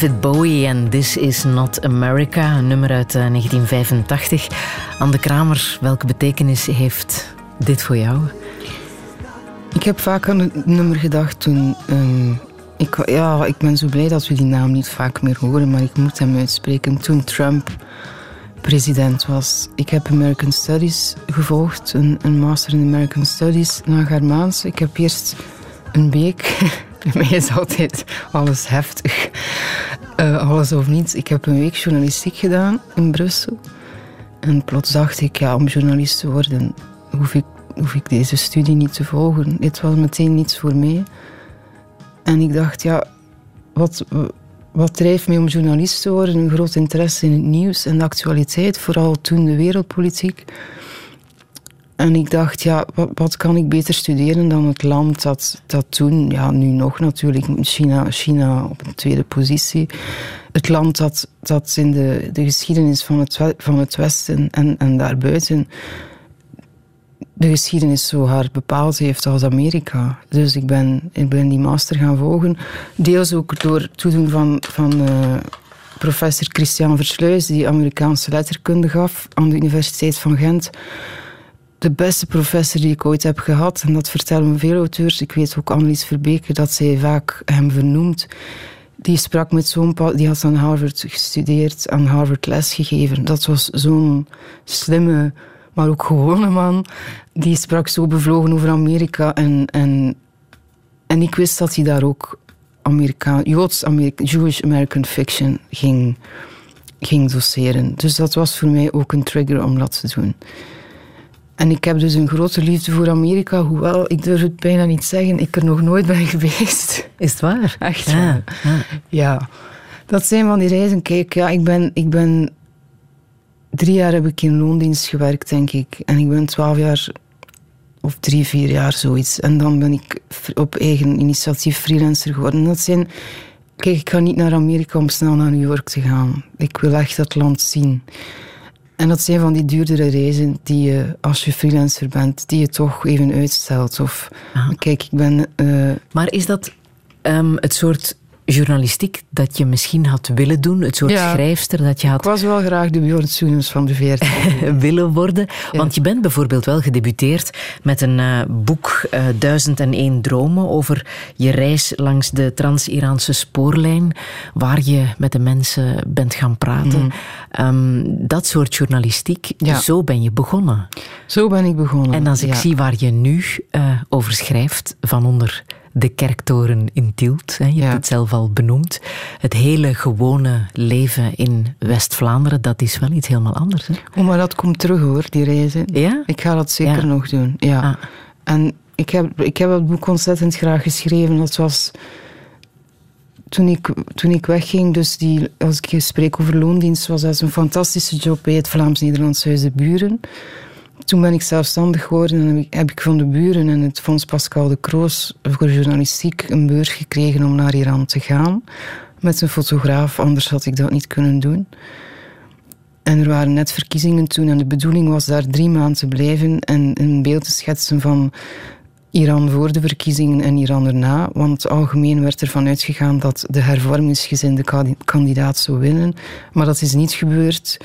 David Bowie en This Is Not America, een nummer uit 1985. Eh, Anne Kramer, welke betekenis heeft dit voor jou? Ik heb vaak aan het nummer gedacht toen... Um, ik, ja, ik ben zo blij dat we die naam niet vaak meer horen, maar ik moet hem uitspreken. Toen Trump president was. Ik heb American Studies gevolgd, een, een master in American Studies na Germaans. Ik heb eerst een week bij mij is altijd alles heftig. Uh, alles of niets. Ik heb een week journalistiek gedaan in Brussel. En plots dacht ik, ja, om journalist te worden, hoef ik, hoef ik deze studie niet te volgen. Dit was meteen niets voor mij. En ik dacht, ja, wat, wat drijft mij om journalist te worden? Een groot interesse in het nieuws en de actualiteit, vooral toen de wereldpolitiek. En ik dacht, ja, wat, wat, kan ik beter studeren dan het land dat, dat toen, ja, nu nog natuurlijk, China, China op een tweede positie. Het land dat, dat in de, de geschiedenis van het, van het Westen en, en daarbuiten de geschiedenis zo hard bepaald heeft als Amerika. Dus ik ben, ik ben die master gaan volgen. Deels ook door toedoen van, van uh, professor Christian Versluis, die Amerikaanse letterkunde gaf aan de Universiteit van Gent de beste professor die ik ooit heb gehad. En dat vertellen veel auteurs. Ik weet ook Annelies Verbeke dat zij vaak hem vernoemt. Die sprak met zo'n... Die had aan Harvard gestudeerd, aan Harvard les gegeven. Dat was zo'n slimme, maar ook gewone man. Die sprak zo bevlogen over Amerika. En, en, en ik wist dat hij daar ook Amerikaan, Joods Amerika, Jewish American fiction ging, ging doseren. Dus dat was voor mij ook een trigger om dat te doen. En ik heb dus een grote liefde voor Amerika, hoewel ik durf het bijna niet zeggen, ik er nog nooit ben geweest. Is het waar? Echt ja. Ja. Dat zijn van die reizen. Kijk, ja, ik ben, ik ben... Drie jaar heb ik in loondienst gewerkt, denk ik. En ik ben twaalf jaar of drie, vier jaar zoiets. En dan ben ik op eigen initiatief freelancer geworden. Dat zijn... Kijk, ik ga niet naar Amerika om snel naar New York te gaan. Ik wil echt dat land zien. En dat zijn van die duurdere reizen die je, als je freelancer bent, die je toch even uitstelt. Of, kijk, ik ben... Uh... Maar is dat um, het soort journalistiek dat je misschien had willen doen? Het soort schrijfster dat je had... Ik was wel graag de Björn Soenens van de VRT. willen worden. Want je bent bijvoorbeeld wel gedebuteerd met een uh, boek uh, eh, 1001 dromen over je reis langs de Trans-Iraanse spoorlijn, waar je met de mensen bent gaan praten. Mm. Um, dat soort journalistiek, zo ben je begonnen. Zo ben ik begonnen. En als ik zie waar je nu uh, over schrijft, van onder de kerktoren in Tielt. Hè. Je hebt het zelf al benoemd. Het hele gewone leven in West-Vlaanderen, dat is wel iets helemaal anders. Hè? Oh, maar dat komt terug hoor, die reizen. Ja? Ik ga dat zeker nog doen. Ja. Ah. En ik heb, ik heb het boek ontzettend graag geschreven. Dat was toen ik, toen ik wegging, dus die, als ik spreek over loondienst, was dat een fantastische job bij het Vlaams-Nederlands Huis de Buren. Toen ben ik zelfstandig geworden en heb ik van de buren en het Fonds Pascal de Kroos voor journalistiek een beurs gekregen om naar Iran te gaan. Met een fotograaf, anders had ik dat niet kunnen doen. En er waren net verkiezingen toen en de bedoeling was daar drie maanden te blijven en een beeld te schetsen van Iran voor de verkiezingen en Iran erna. Want algemeen werd ervan uitgegaan dat de hervormingsgezinde kandidaat zou winnen. Maar dat is niet gebeurd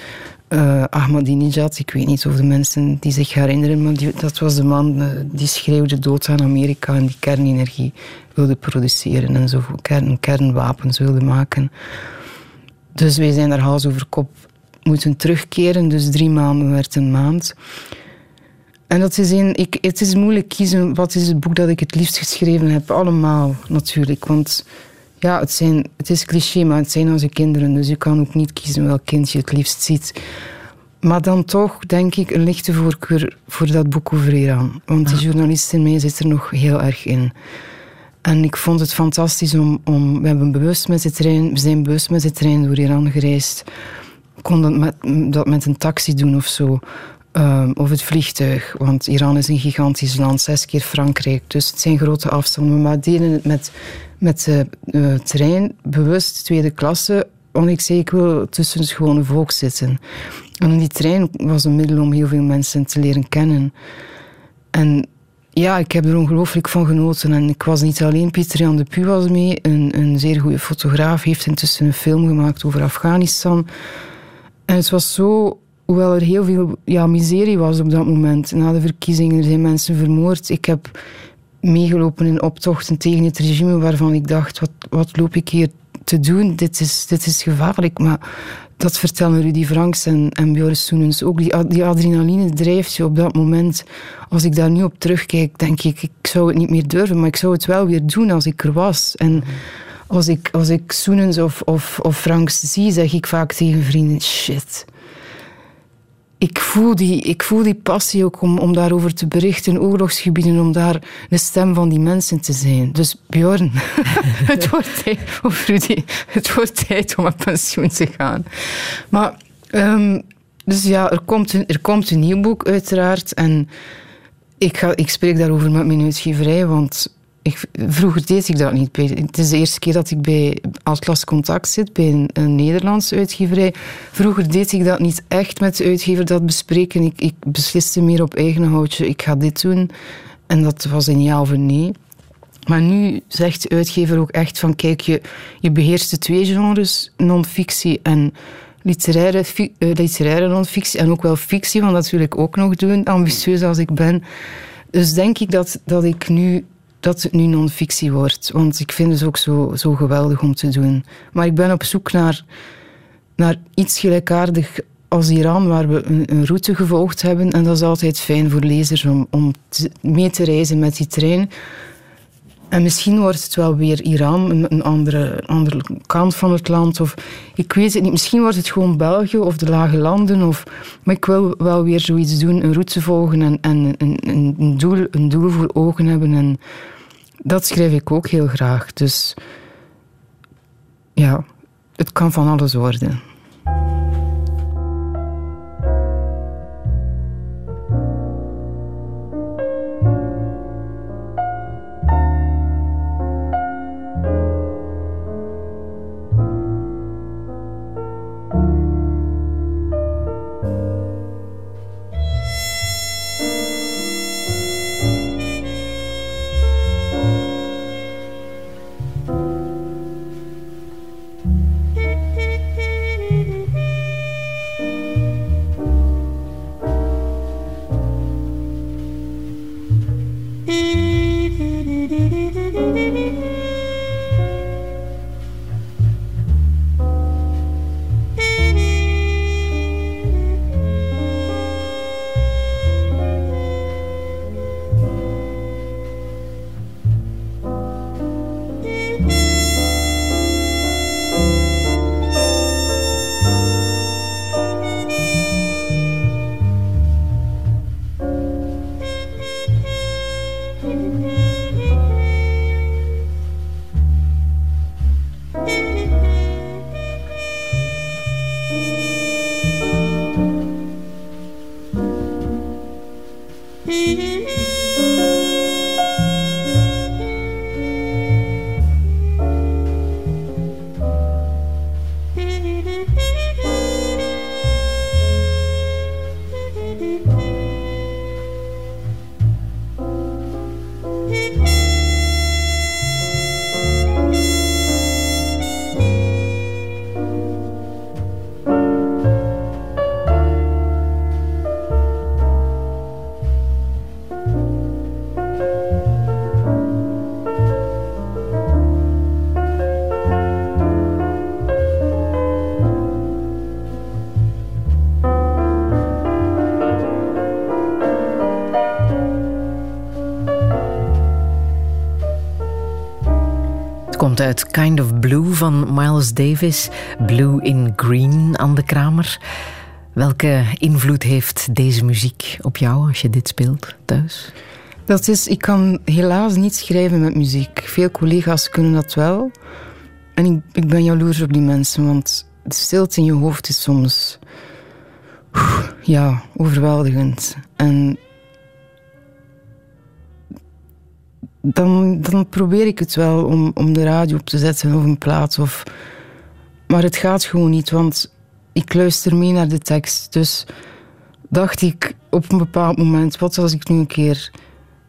uh, Ahmadinejad, ik weet niet of de mensen die zich herinneren, maar dat was de man uh, die schreeuwde dood aan Amerika en die kernenergie wilde produceren en zo kern, kernwapens wilde maken. Dus wij zijn daar hals over kop moeten terugkeren, dus drie maanden werd een maand. En dat is een, ik, het is moeilijk kiezen wat is het boek dat ik het liefst geschreven heb. Allemaal natuurlijk, want ja, het, zijn, het is cliché, maar het zijn onze kinderen. Dus je kan ook niet kiezen welk kind je het liefst ziet. Maar dan toch, denk ik, een lichte voorkeur voor dat boek over Iran. Want die journalist in mij zit er nog heel erg in. En ik vond het fantastisch om... om we, hebben bewust met de trein, we zijn bewust met de trein door Iran gereisd. Ik kon dat met, dat met een taxi doen of zo. Um, of het vliegtuig. Want Iran is een gigantisch land, zes keer Frankrijk. Dus het zijn grote afstanden. Maar deden het met met de uh, trein bewust tweede klasse. Want ik zei, ik wil tussen het gewone volk zitten. En die trein was een middel om heel veel mensen te leren kennen. En ja, ik heb er ongelooflijk van genoten. En ik was niet alleen, Pieter Jan de Pu was mee, een, een zeer goede fotograaf, heeft intussen een film gemaakt over Afghanistan. En het was zo, hoewel er heel veel ja, miserie was op dat moment, na de verkiezingen, er zijn mensen vermoord. Ik heb meegelopen in optochten tegen het regime waarvan ik dacht, wat, wat loop ik hier te doen? Dit is, dit is gevaarlijk. Maar dat vertellen Rudy Franks en, en Soenens ook. Die, die adrenaline drijft je op dat moment. Als ik daar nu op terugkijk, denk ik, ik zou het niet meer durven, maar ik zou het wel weer doen als ik er was. En als ik, als ik Soenens of, of, of Franks zie, zeg ik vaak tegen vrienden, shit ik voel die, ik voel die passie ook om, om daarover te berichten, oorlogsgebieden, om daar de stem van die mensen te zijn. Dus Bjorn, het, wordt tijd, of Rudy, het wordt tijd om met pensioen te gaan. Maar, um, dus ja, er komt, een, er komt een nieuw boek uiteraard. En ik, ga, ik spreek daarover met mijn uitgeverij, want ik, vroeger deed ik dat niet. Het is de eerste keer dat ik bij Atlas Contact zit, bij een, een Nederlandse uitgeverij. Vroeger deed ik dat niet echt met de uitgever, dat bespreken. Ik, ik besliste meer op eigen houtje, ik ga dit doen. En dat was een ja of een nee. Maar nu zegt de uitgever ook echt van, kijk, je, je beheerst de twee genres, non-fictie en literaire, uh, literaire non-fictie. En ook wel fictie, want dat wil ik ook nog doen, ambitieus als ik ben. Dus denk ik dat, dat ik nu dat het nu non-fictie wordt. Want ik vind het ook zo, zo geweldig om te doen. Maar ik ben op zoek naar, naar iets gelijkaardig als Iran, waar we een, een, route gevolgd hebben. En dat is altijd fijn voor lezers om, om mee te reizen met die trein. En misschien wordt het wel weer Iran, een, een andere, andere kant van het land. Of, ik weet het niet. Misschien wordt het gewoon België of de lage landen. Of, maar ik wil wel weer zoiets doen, een route volgen en, en een, een, doel, een doel voor ogen hebben. En dat schrijf ik ook heel graag. Dus ja, het kan van alles worden. Uit Kind of Blue van Miles Davis. Blue in Green aan de Kramer. Welke invloed heeft deze muziek op jou als je dit speelt thuis? Dat is, ik kan helaas niet schrijven met muziek. Veel collega's kunnen dat wel. En ik, ik ben jaloers op die mensen, want de stilte in je hoofd is soms ja, overweldigend. En dan, dan probeer ik het wel om, om de radio op te zetten of een plaat. Of, maar het gaat gewoon niet, want ik luister mee naar de tekst. Dus dacht ik op een bepaald moment, wat als ik nu een keer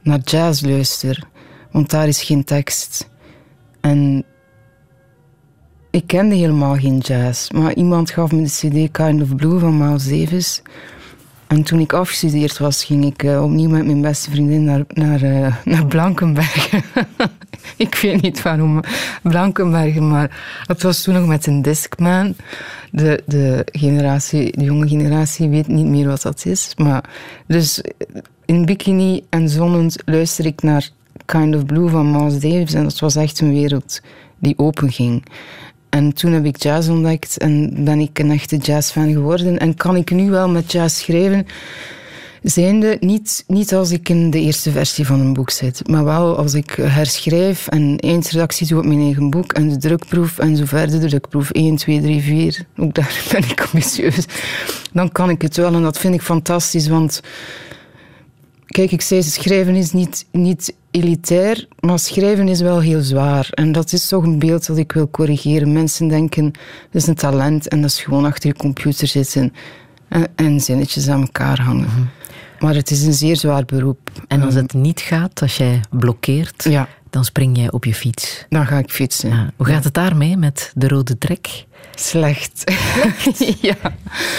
naar jazz luister? Want daar is geen tekst. En ik kende helemaal geen jazz. Maar iemand gaf me de cd Kind of Blue van Miles Davis. En toen ik afgestudeerd was, ging ik uh, opnieuw met mijn beste vriendin naar, naar, uh, naar Blankenberg. ik weet niet waarom Blankenbergen, maar het was toen nog met een Discman. De, de, generatie, de jonge generatie weet niet meer wat dat is. Maar dus in bikini en zonnend luister ik naar Kind of Blue van Miles Davis. En dat was echt een wereld die open ging. En toen heb ik jazz ontdekt en ben ik een echte jazzfan geworden. En kan ik nu wel met jazz schrijven? Zijnde, niet, niet als ik in de eerste versie van een boek zit, maar wel als ik herschrijf en eindredactie doe op mijn eigen boek en de drukproef en zo verder, de drukproef 1, 2, 3, 4, ook daar ben ik ambitieus, dan kan ik het wel en dat vind ik fantastisch, want kijk, ik zei, schrijven is niet, niet elitair, maar schrijven is wel heel zwaar. En dat is toch een beeld dat ik wil corrigeren. Mensen denken, dat is een talent en dat is gewoon achter je computer zitten en, en zinnetjes aan elkaar hangen. Mhm. Maar het is een zeer zwaar beroep. En als het niet gaat, als jij blokkeert, ja. dan spring jij op je fiets. Dan ga ik fietsen. Hoe gaat het daarmee met de rode trek? Slecht. ja.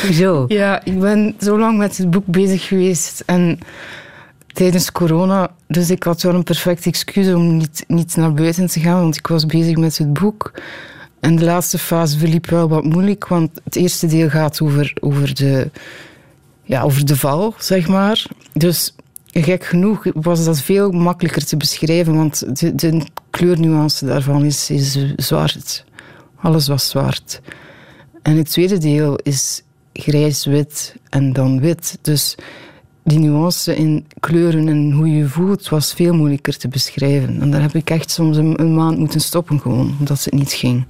Hoezo? Ja, ik ben zo lang met het boek bezig geweest en tijdens corona, dus ik had wel een perfect excuus om niet, niet naar buiten te gaan, want ik was bezig met het boek. En de laatste fase verliep wel wat moeilijk, want het eerste deel gaat over, over de ja, over de val, zeg maar. Dus gek genoeg was dat veel makkelijker te beschrijven, want de, de kleurnuance daarvan is, is zwart. Alles was zwart. En het tweede deel is grijs-wit en dan wit. Dus die nuance in kleuren en hoe je je voelt was veel moeilijker te beschrijven. En daar heb ik echt soms een, een maand moeten stoppen gewoon, omdat het niet ging.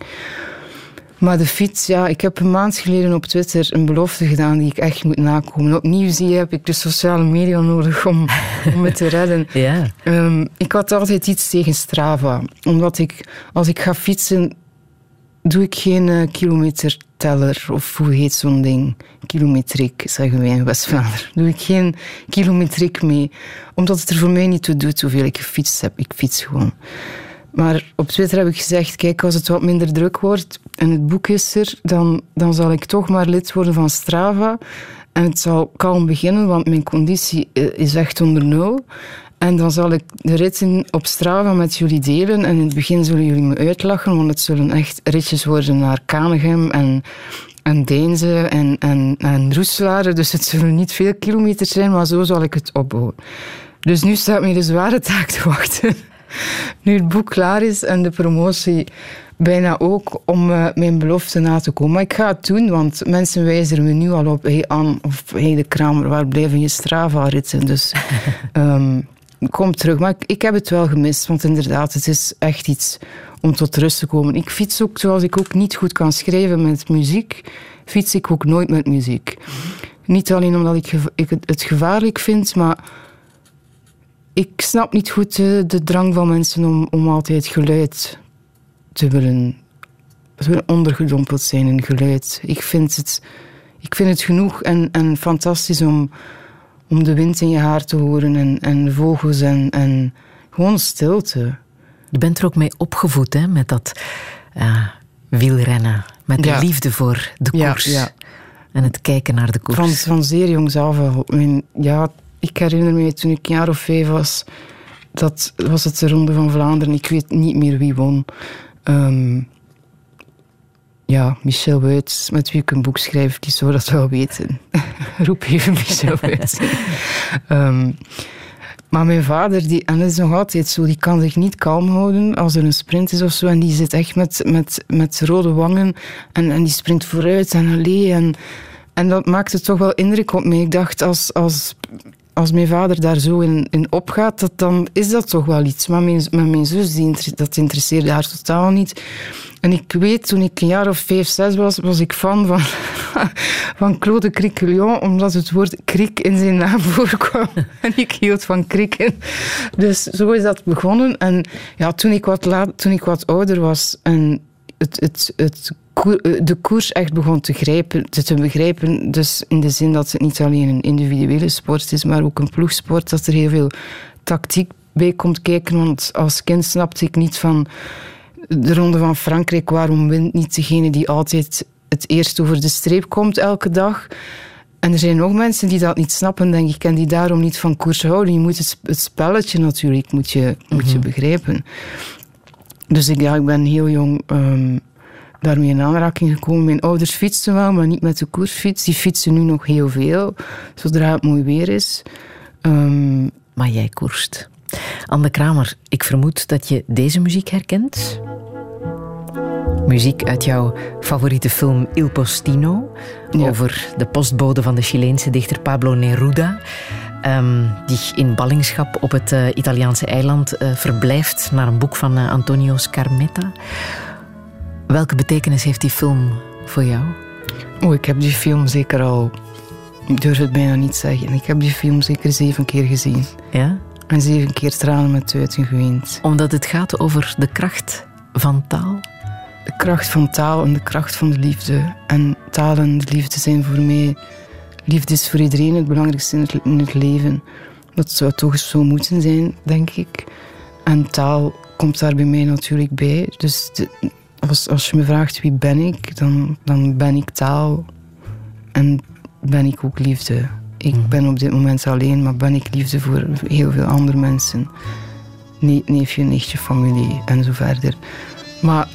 Maar de fiets, ja, ik heb een maand geleden op Twitter een belofte gedaan die ik echt moet nakomen. Opnieuw zie je, heb ik de sociale media nodig om, om me te redden. ja. Um, ik had altijd iets tegen Strava. Omdat ik, als ik ga fietsen, doe ik geen uh, kilometerteller of hoe heet zo'n ding? Kilometriek, zeggen wij in West-Vlaanderen. Doe ik geen kilometriek mee. Omdat het er voor mij niet toe doet hoeveel ik gefietst heb. Ik fiets gewoon. Maar op Twitter heb ik gezegd, kijk, als het wat minder druk wordt en het boek is er, dan, dan zal ik toch maar lid worden van Strava. En het zal kalm beginnen, want mijn conditie eh, is echt onder nul. En dan zal ik de ritten op Strava met jullie delen. En in het begin zullen jullie me uitlachen, want het zullen echt ritjes worden naar Kanegem en, en Deense en, en, en. Dus het zullen niet veel kilometers zijn, maar zo zal ik het opbouwen. Dus nu staat mij de zware taak te wachten nu het boek klaar is en de promotie bijna ook om uh, mijn belofte na te komen. Maar ik ga het doen, want mensen wijzen me nu al op. Hey Anne, of hey de Kramer, waar blijven je Strava-ritten? Dus um, kom terug. Maar ik, ik, heb het wel gemist, want inderdaad, het is echt iets om tot rust te komen. Ik fiets ook, zoals ik ook niet goed kan schrijven met muziek, fiets ik ook nooit met muziek. Niet alleen omdat ik, het gevaarlijk vind, maar ik snap niet goed de, drang van mensen om, om altijd geluid te willen, te willen ondergedompeld zijn in geluid. Ik vind het, ik vind het genoeg en, en fantastisch om, om de wind in je haar te horen en, en vogels en, en gewoon stilte. Je bent er ook mee opgevoed, hè, met dat uh, wielrennen. Met de liefde voor de koers. Ja, ja. En het kijken naar de koers. Van, van zeer jongs af al. Ja, ik herinner me toen ik een jaar of vijf was, dat was het de Ronde van Vlaanderen. Ik weet niet meer wie won. Um, ja, Michel Wuits, met wie ik een boek schrijf, die zou dat wel weten. Roep even Michel Wuits. um, maar mijn vader, die, en dat is nog altijd zo, die kan zich niet kalm houden als er een sprint is of zo. En die zit echt met, met, met rode wangen en, en die sprint vooruit en alleen. En, en dat maakte toch wel indruk op mij. Ik dacht, als, als als mijn vader daar zo in, in opgaat, dat, dan is dat toch wel iets. Maar mijn, mijn zus, die, dat interesseerde haar totaal niet. En ik weet, toen ik een jaar of vijf, zes was, was ik fan van, van Claude Criquelion, omdat het woord krik in zijn naam voorkwam. En ik hield van krikken. Dus zo is dat begonnen. En ja, toen ik wat, toen ik wat ouder was en het, het, het eh, de koers echt begon te, grijpen, te, te, begrijpen. Dus in de zin dat het niet alleen een individuele sport is, maar ook een ploegsport. Dat er heel veel tactiek bij komt kijken. Want als kind snapte ik niet van de Ronde van Frankrijk. Waarom wint niet degene die altijd het eerst over de streep komt elke dag? En er zijn nog mensen die dat niet snappen, denk ik, en die daarom niet van koers houden. Je moet het, het spelletje natuurlijk moet je, moet je mhm. begrijpen. Dus ik, ja, ik ben heel jong um, daarmee in aanraking gekomen. Mijn ouders fietsten wel, maar niet met de koersfiets. Die fietsen nu nog heel veel, zodra het mooi weer is. Um, maar jij koerst. Anne Kramer, ik vermoed dat je deze muziek herkent. Muziek uit jouw favoriete film Il Postino. Over de postbode van de Chileense dichter Pablo Neruda. Ehm, die in ballingschap op het uh, Italiaanse eiland uh, verblijft naar een boek van uh, Antonio Scarmetta. Welke betekenis heeft die film voor jou? Oh, ik heb die film zeker al... Ik durf het bijna niet zeggen. Ik heb die film zeker zeven keer gezien. Ja? En zeven keer tranen met tuiten geweend. Omdat het gaat over de kracht van taal? De kracht van taal en de kracht van de liefde. En taal en de liefde zijn voor mij... Liefde is voor iedereen het belangrijkste in het, leven. Dat zou toch zo moeten zijn, denk ik. En taal komt daar bij mij natuurlijk bij. Dus als, als je me vraagt wie ben ik, dan, dan ben ik taal. En ben ik ook liefde. Ik mhm. ben op dit moment alleen, maar ben ik liefde voor heel veel andere mensen. neefje, nichtje, familie en zo verder. Maar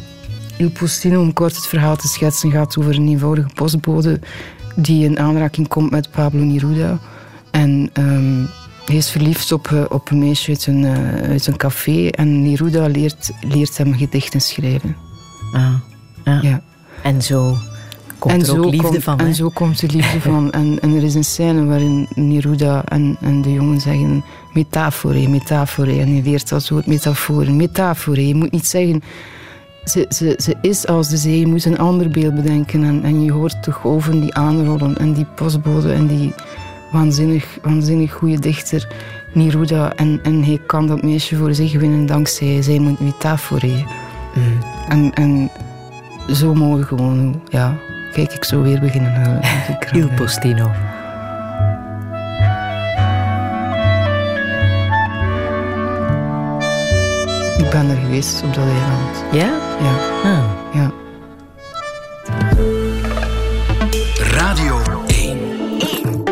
Il Postino, om kort het verhaal te schetsen, gaat over een eenvoudige postbode die in aanraking komt met Pablo Neruda. En um, hij is verliefd op, eh, op een meisje uit een, uh, uit een café en Neruda leert, leert hem gedichten schrijven. Ah, ja. ja. En zo komt en er ook liefde van. En zo komt de liefde van. En, en er is een scène waarin Neruda en, en de jongen zeggen metafore, metafore. En hij leert dat soort metaforen. Metafore, je moet niet zeggen... Ze, ze, ze is als de zee, je moet een ander beeld bedenken. En, en je hoort de golven die aanrollen. En die postbode en die waanzinnig, waanzinnig goede dichter Neruda. En, en hij kan dat meisje voor zich winnen dankzij zijn metafore. Mm. En, en zo mooi gewoon, ja, kijk ik zo weer beginnen. Il Postino. Ben er geweest op dat eiland. Ja? Ja. Ah. Ja. Radio 1. 1.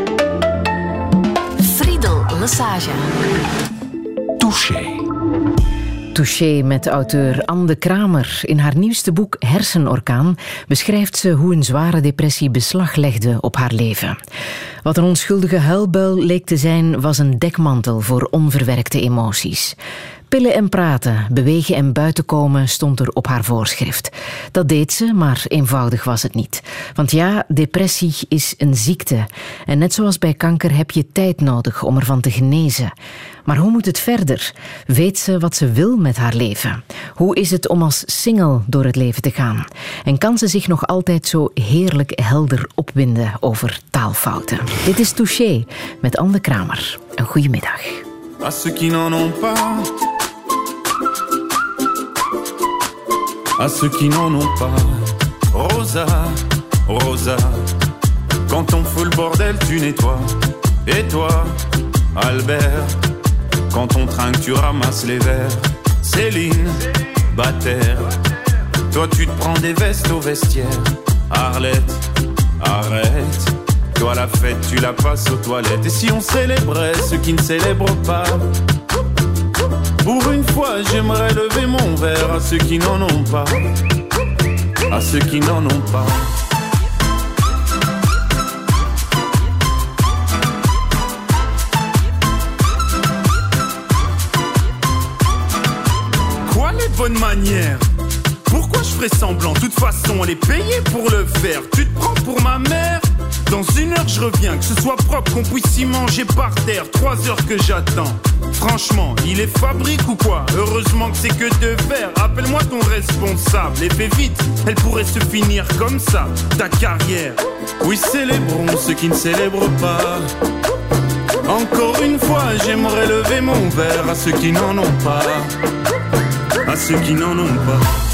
Friedel Lassage. Touché. Touché met auteur Anne de Kramer. In haar nieuwste boek Hersenorkaan beschrijft ze hoe een zware depressie beslag legde op haar leven. Wat een onschuldige huilbuil leek te zijn, was een dekmantel voor onverwerkte emoties. Pillen en praten, bewegen en buiten komen stond er op haar voorschrift. Dat deed ze, maar eenvoudig was het niet. Want ja, depressie is een ziekte. En net zoals bij kanker heb je tijd nodig om ervan te genezen. Maar hoe moet het verder? Weet ze wat ze wil met haar leven? Hoe is het om als single door het leven te gaan? En kan ze zich nog altijd zo heerlijk helder opwinden over taalfouten? Dit is Touché met Anne Kramer. Een goede middag. À ceux qui n'en ont pas, Rosa, Rosa, quand on fout le bordel, tu nettoies. Et toi, Albert, quand on trinque, tu ramasses les verres. Céline, Bataire, toi tu te prends des vestes au vestiaire. Arlette, arrête. Toi la fête, tu la passes aux toilettes. Et si on célébrait ceux qui ne célèbrent pas? Pour une fois, j'aimerais lever mon verre à ceux qui n'en ont pas. À ceux qui n'en ont pas. bonne manière. Pourquoi je ferais semblant? De toute façon, elle est payée pour le faire. Tu te prends pour ma mère? Dans une heure, je reviens. Que ce soit propre, qu'on puisse y manger par terre. Trois heures que j'attends. Franchement, il est fabrique ou quoi? Heureusement que c'est que de faire. Appelle-moi ton responsable et fais vite. Elle pourrait se finir comme ça, ta carrière. Oui, célébrons ceux qui ne célèbrent pas. Encore une fois, j'aimerais lever mon verre à ceux qui n'en ont pas à ceux qui n'en ont pas.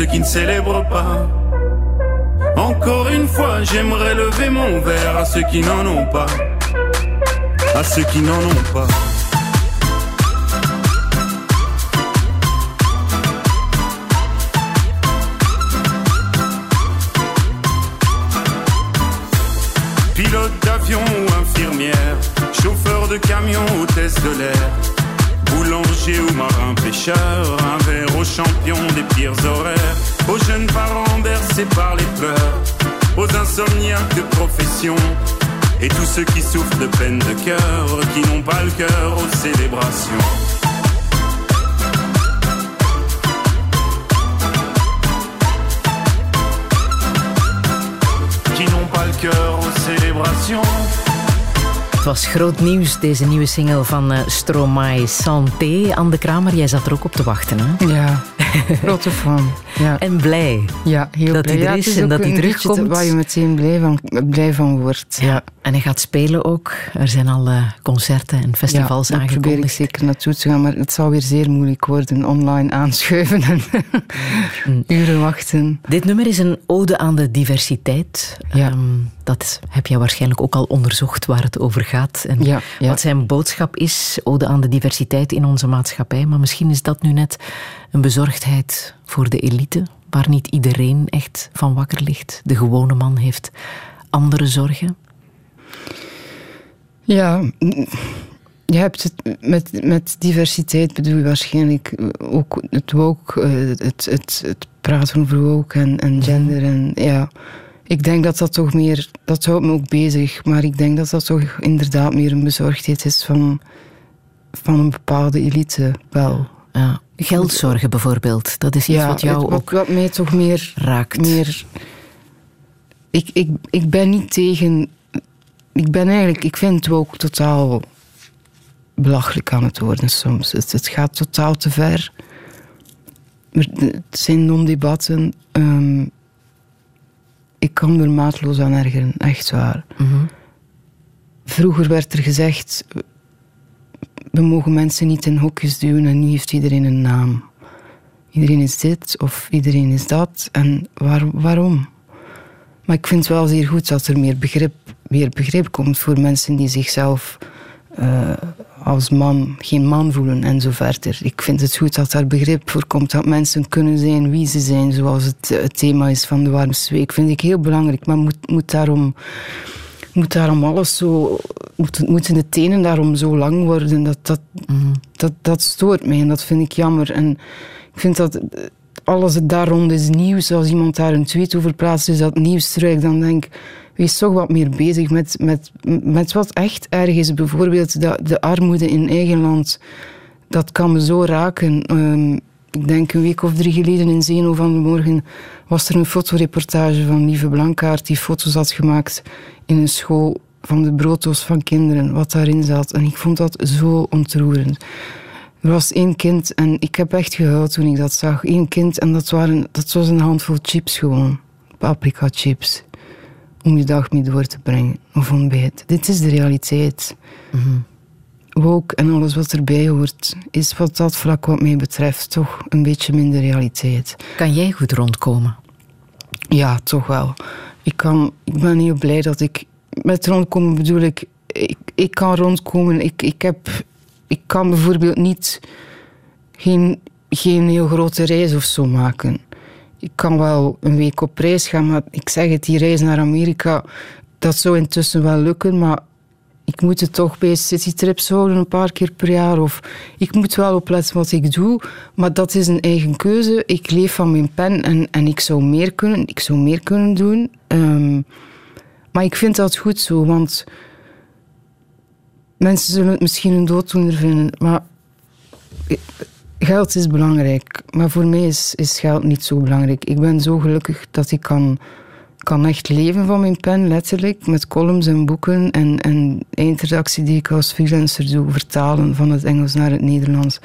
Ceux qui ne célèbrent pas. Encore une fois, j'aimerais lever mon verre à ceux qui n'en ont pas. À ceux qui n'en ont pas. Pilote d'avion ou infirmière, chauffeur de camion, hôtesse de l'air, boulanger ou marin pêcheur, un verre aux champions des pires aux jeunes parents bercés par les pleurs, aux insomniaques de profession, et tous ceux qui souffrent de peine de cœur, qui n'ont pas le cœur aux célébrations. Qui n'ont pas le cœur aux célébrations. Het was groot nieuws, deze nieuwe single van uh, Stromae Santé. Anne de Kramer, jij zat er ook op te wachten, hè? Ja, grote fan. Ja. En blij ja, heel dat blij. hij er Ja, is en dat hij terugkomt. Waar je meteen blij van, blij van wordt. Ja. En hij gaat spelen ook. Er zijn al eh, concerten en festivals ja, daar probeer ik zeker naartoe te gaan, maar het zal weer zeer moeilijk worden. Online aanschuiven en Mm. uren wachten. Dit nummer is een ode aan de diversiteit. Ja. Ehm, dat heb jij waarschijnlijk ook al onderzocht waar het over gaat. En Ja, ja. wat zijn boodschap is, ode aan de diversiteit in onze maatschappij. Maar misschien is dat nu net een bezorgdheid voor de elite, waar niet iedereen echt van wakker ligt. De gewone man heeft andere zorgen. Ja, je hebt het met, met diversiteit bedoel je waarschijnlijk ook het woke, eh, het, het, het praten over woke en, en gender. En, ja. Ik denk dat dat toch meer, dat houdt me ook bezig, maar ik denk dat dat toch inderdaad meer een bezorgdheid is van, van een bepaalde elite wel. Ja. Geldzorgen bijvoorbeeld, dat is iets ja, wat jou het- ook wat mij toch meer raakt. meer. Ik, ik, ik ben niet tegen. Ik ben eigenlijk. Ik vind het ook totaal belachelijk aan het worden soms. Het, het gaat totaal te ver. Het zijn non-debatten. Ehm, ik kan er maatloos aan ergeren, echt waar. Mhm. Vroeger werd er gezegd. We mogen mensen niet in hokjes duwen en nu heeft iedereen een naam. Iedereen is dit of iedereen is dat. En waar, waarom? Maar ik vind het wel zeer goed dat er meer begrip, meer begrip komt voor mensen die zichzelf eh, als man geen man voelen en zo verder. Ik vind het goed dat daar begrip voor komt. Dat mensen kunnen zijn wie ze zijn, zoals het, het thema is van de Warmste Week. Vind ik heel belangrijk, maar moet, moet daarom moet daarom alles zo. Moet, moeten de tenen daarom zo lang worden? Dat, dat, dat, dat stoort mij en dat vind ik jammer. En ik vind dat alles daar rond is nieuws. Als iemand daar een tweet over plaatst, is dat nieuws terug. Dan denk ik, wees toch wat meer bezig met, met, met wat echt erg is. Bijvoorbeeld de, de armoede in eigen land. Dat kan me zo raken. Ehm, ik denk een week of drie geleden in Zeno van de Morgen was er een fotoreportage van Lieve Blankaart die foto's had gemaakt in een school van de brooddoos van kinderen, wat daarin zat. En ik vond dat zo ontroerend. Er was één kind en ik heb echt gehuild toen ik dat zag. Eén kind en dat, waren, dat was een handvol chips gewoon. Paprika chips. Om je dag mee door te brengen. Of ontbijt. Dit is de realiteit. Woke en alles wat erbij hoort, is wat dat vlak wat mij betreft toch een beetje minder realiteit. Kan jij goed rondkomen? Ja, toch wel. Ik, kan, ben heel blij dat ik... Met rondkomen bedoel ik... Ik, ik kan rondkomen. Ik, ik, heb, ik kan bijvoorbeeld niet... Geen, geen heel grote reis of zo maken. Ik kan wel een week op reis gaan, maar ik zeg het, die reis naar Amerika... Dat zou intussen wel lukken, maar ik moet het toch bij citytrips houden een paar keer per jaar. Of ik moet wel opletten wat ik doe, maar dat is een eigen keuze. Ik leef van mijn pen en, en ik, zou meer kunnen, ik zou meer kunnen doen. Ehm, maar ik vind dat goed zo, want mensen zullen het misschien een dooddoener vinden. Maar geld is belangrijk. Maar voor mij is, is geld niet zo belangrijk. Ik ben zo gelukkig dat ik kan kan echt leven van mijn pen, letterlijk. Met columns en boeken en, en eindredactie die ik als freelancer doe, vertalen van het Engels naar het Nederlands.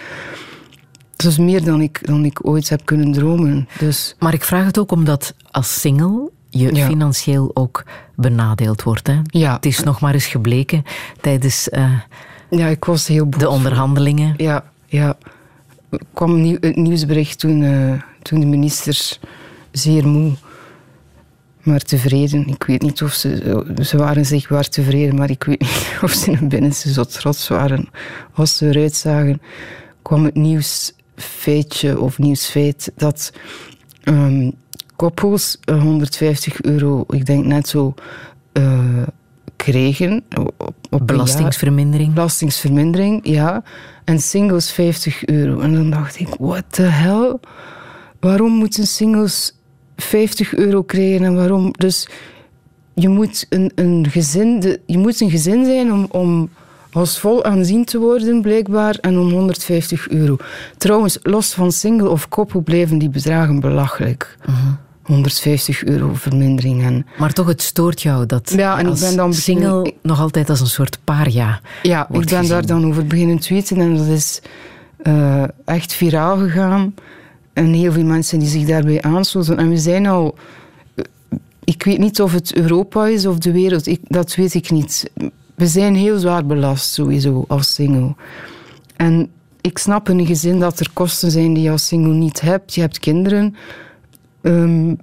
Dat is meer dan ik, dan ik ooit heb kunnen dromen. Dus Maar ik vraag het ook omdat als single je Ja. financieel ook benadeeld wordt. Hè? ja, Het is nog maar eens gebleken tijdens eh, ja, ik was heel boos. de onderhandelingen. Ja, ja. Er kwam nieuw, het nieuwsbericht toen, eh, toen de minister zeer moe maar tevreden. Ik weet niet of ze... Ze waren zichtbaar tevreden, maar ik weet niet of ze in binnenste zo trots waren. Als ze eruit zagen, kwam het nieuwsfeitje of nieuwsfeit dat um, koppels 150 euro, ik denk net zo, uh, kregen. Op, belastingsvermindering. belastingsvermindering, ja. En singles 50 euro. En dan dacht ik, what the hell? Waarom moeten singles 50 euro krijgen en waarom? Dus je moet een, een, gezin, de, je moet een gezin zijn om, om als vol aanzien te worden, blijkbaar, en om 150 euro. Trouwens, los van single of koppel blijven die bedragen belachelijk. 150 mhm. euro vermindering. En maar toch, het stoort jou dat ja, en ik ben dan single nog altijd als een soort paria Ja, ik ben daar dan over beginnen tweeten en dat is uh, echt viraal gegaan. En heel veel mensen die zich daarbij aansloten. En we zijn al... Ik weet niet of het Europa is of de wereld. Ik, dat weet ik niet. We zijn heel zwaar belast, sowieso, als single. En ik snap in een gezin dat er kosten zijn die je als single niet hebt. Je hebt kinderen um,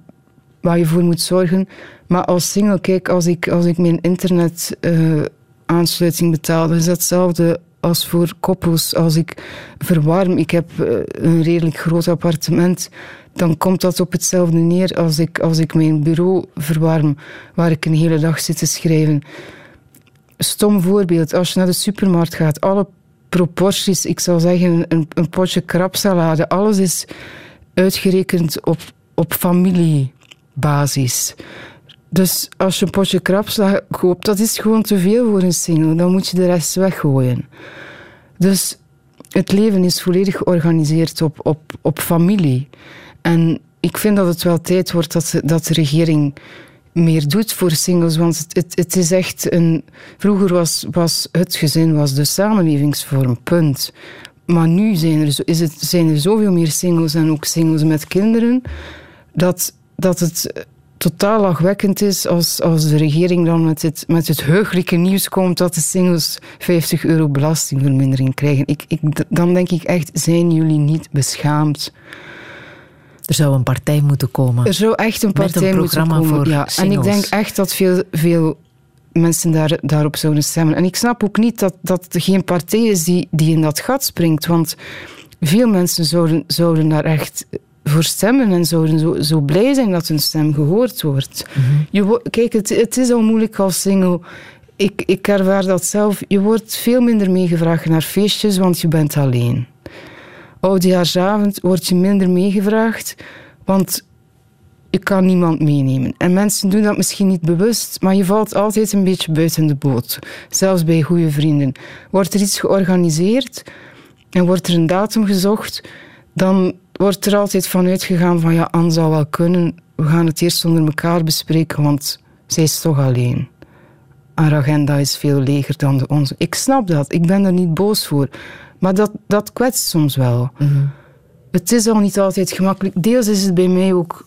waar je voor moet zorgen. Maar als single, kijk, als ik, als ik mijn internet... Uh, aansluiting betaal, dan is hetzelfde als voor koppels. Als ik verwarm, ik heb eh, een redelijk groot appartement, dan komt dat op hetzelfde neer als ik, als ik mijn bureau verwarm, waar ik een hele dag zit te schrijven. Stom voorbeeld, als je naar de supermarkt gaat, alle proporties, ik zou zeggen een, een potje krabsalade, alles is uitgerekend op, op familiebasis. Dus als je een potje krabsla koopt, dat is gewoon te veel voor een single. Dan moet je de rest weggooien. Dus het leven is volledig georganiseerd op, op, op familie. En ik vind dat het wel tijd wordt dat, dat de regering meer doet voor singles. Want het, het, het, is echt een. Vroeger was, was het gezin was de samenlevingsvorm, punt. Maar nu zijn er, is het, zijn er zoveel meer singles en ook singles met kinderen. Dat, dat het totaal lachwekkend is als, als de regering dan met het, met het heugelijke nieuws komt dat de singles 50 euro belastingvermindering krijgen. Ik, ik, dan denk ik echt, zijn jullie niet beschaamd? Er zou een partij moeten komen. Er zou echt een partij een moeten komen. Voor ja. En ik denk echt dat veel, veel mensen daar, daarop zouden stemmen. En ik snap ook niet dat, dat er geen partij is die, die in dat gat springt. Want veel mensen zouden, zouden daar echt voor stemmen en zouden zo, zo blij zijn dat hun stem gehoord wordt. Mhm. je, kijk, het, het is al moeilijk als single. Ik, ik ervaar dat zelf. Je wordt veel minder meegevraagd naar feestjes, want je bent alleen. Oudejaarsavond word je minder meegevraagd, want je kan niemand meenemen. En mensen doen dat misschien niet bewust, maar je valt altijd een beetje buiten de boot. Zelfs bij goede vrienden. Wordt er iets georganiseerd en wordt er een datum gezocht, dan wordt er altijd van uitgegaan van ja, Anne zal wel kunnen. We gaan het eerst onder elkaar bespreken, want zij is toch alleen. Haar agenda is veel leger dan de onze. Ik snap dat, ik ben er niet boos voor. Maar dat, dat kwetst soms wel. Mhm. Het is al niet altijd gemakkelijk. Deels is het bij mij ook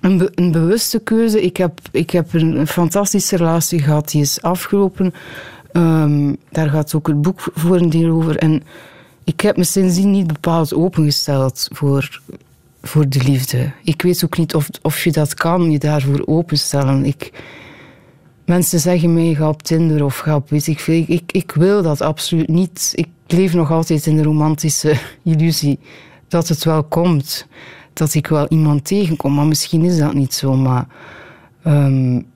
een, een bewuste keuze. Ik heb, ik heb een, fantastische relatie gehad, die is afgelopen. Um, daar gaat ook het boek voor een deel over. En ik heb me sindsdien niet bepaald opengesteld voor, voor de liefde. Ik weet ook niet of, of je dat kan, je daarvoor openstellen. Ik, mensen zeggen mij, ga op Tinder of ga op weet ik veel. Ik, ik wil dat absoluut niet. Ik leef nog altijd in de romantische illusie dat het wel komt. Dat ik wel iemand tegenkom, maar misschien is dat niet zo. Maar um,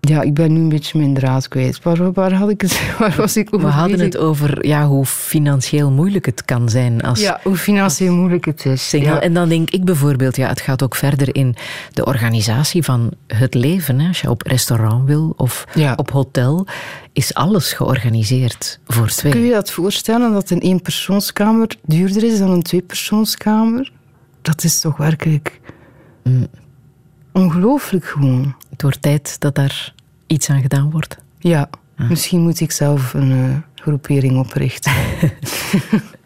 ja, ik ben nu een beetje mijn draad kwijt. Waar, waar, had ik het, waar was ik over We hadden het over ja, hoe financieel moeilijk het kan zijn. Als, ja, hoe financieel moeilijk het is. En dan denk ik bijvoorbeeld, ja, het gaat ook verder in de organisatie van het leven. Hè. Als je op restaurant wil of op hotel, is alles georganiseerd voor twee. Kun je dat voorstellen dat een eenpersoonskamer duurder is dan een tweepersoonskamer? Dat is toch werkelijk... Mm. Ongelooflijk gewoon. Het wordt tijd dat daar iets aan gedaan wordt. Ja, ah. misschien moet ik zelf een uh, groepering oprichten.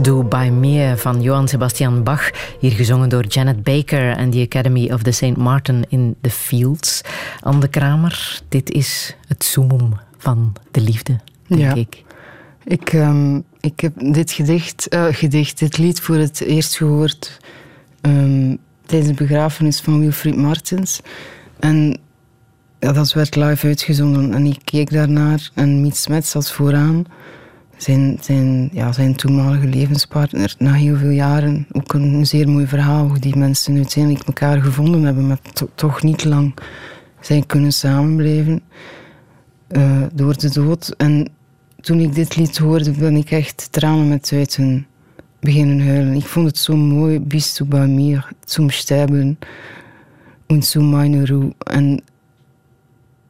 Du bei mir van Johann Sebastian Bach, hier gezongen door Janet Baker en the Academy of the St. Martin in the Fields. Anne Kramer, dit is het summum van de liefde, denk ja. ik. Ik, um, ik heb dit gedicht, uh, gedicht, dit lied voor het eerst gehoord um, tijdens de begrafenis van Wilfried Martens. En ja, dat werd live uitgezonden en ik keek daarnaar en Miet Smet zat vooraan zijn, zijn, ja, zijn toenmalige levenspartner na heel veel jaren. Ook een zeer mooi verhaal hoe die mensen uiteindelijk elkaar gevonden hebben, maar toch niet lang zijn kunnen samenblijven uh, door de dood. En toen ik dit lied hoorde, ben ik echt tranen met uiten beginnen huilen. Ik vond het zo mooi. Bist du bei mir zum Sterben und zu meiner. En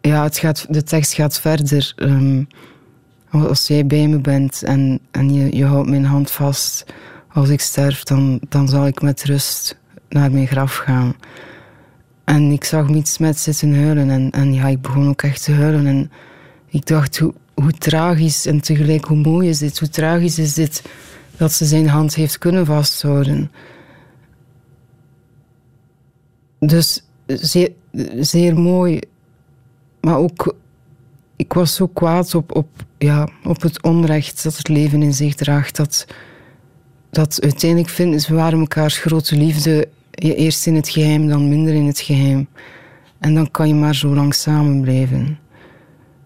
ja, het gaat, de tekst gaat verder. Um, als jij bij me bent en, je, houdt mijn hand vast als ik sterf, dan, zal ik met rust naar mijn graf gaan. En ik zag Miets met zitten huilen en, ja, ik begon ook echt te huilen. En ik dacht, hoe, hoe tragisch en tegelijk hoe mooi is dit, hoe tragisch is dit dat ze zijn hand heeft kunnen vasthouden. Dus zeer, zeer mooi, maar ook ik was zo kwaad op, op, ja, op het onrecht dat het leven in zich draagt. Dat, dat uiteindelijk vinden ze waren mekaars grote liefde. Eerst in het geheim, dan minder in het geheim. En dan kan je maar zo lang samen blijven.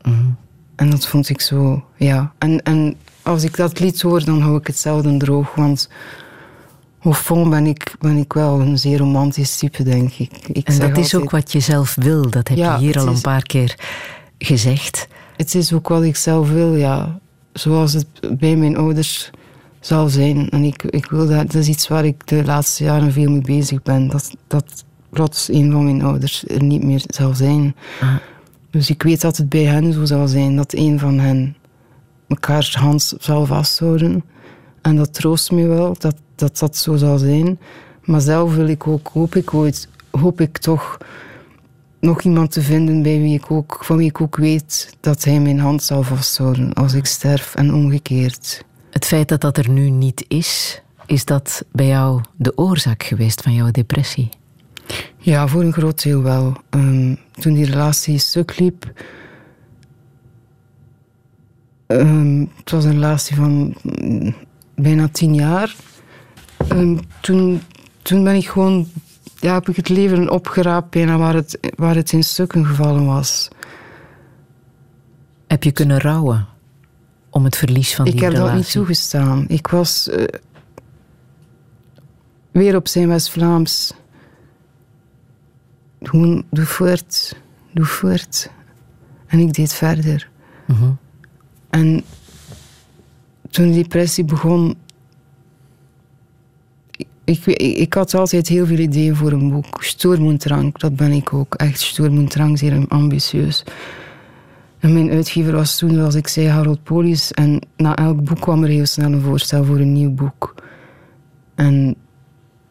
Mhm. En dat vond ik zo, ja. En, en als ik dat lied hoor, dan hou ik het zelden droog. Want fond ben ik, ben ik wel een zeer romantisch type, denk ik. ik en dat is ook wat je zelf wil. Dat heb je hier al een paar keer gezegd. Het is ook wat ik zelf wil, ja. Zoals het bij mijn ouders zal zijn. En ik, ik wil dat, dat is iets waar ik de laatste jaren veel mee bezig ben. Dat, dat plots een van mijn ouders er niet meer zal zijn. Ah. Dus ik weet dat het bij hen zo zal zijn. Dat een van hen mekaars hand zal vasthouden. En dat troost me wel, dat, dat dat zo zal zijn. Maar zelf wil ik ook, hoop ik ooit, hoop ik toch nog iemand te vinden bij wie ik ook, van wie ik ook weet dat hij mijn hand zal vasthouden als ik sterf en omgekeerd. Het feit dat dat er nu niet is, is dat bij jou de oorzaak geweest van jouw depressie? Ja, voor een groot deel wel. Ehm, toen die relatie stuk liep. Um, het was een relatie van mm, bijna tien jaar. Um, toen, toen ben ik gewoon ja, heb ik het leven opgeraapt bijna waar het, waar het in stukken gevallen was. Heb je kunnen rouwen om het verlies van ik die relatie? Ik heb dat niet toegestaan. Ik was uh, weer op zijn West-Vlaams. Gewoon, doe voort, doe voort. En ik deed verder. -huh. En toen de depressie begon, ik, ik, had altijd heel veel ideeën voor een boek. Stoormoendrang, dat ben ik ook. Echt stoormoendrang, zeer ambitieus. En mijn uitgever was toen, zoals ik zei, Harold Polis. En na elk boek kwam er heel snel een voorstel voor een nieuw boek. En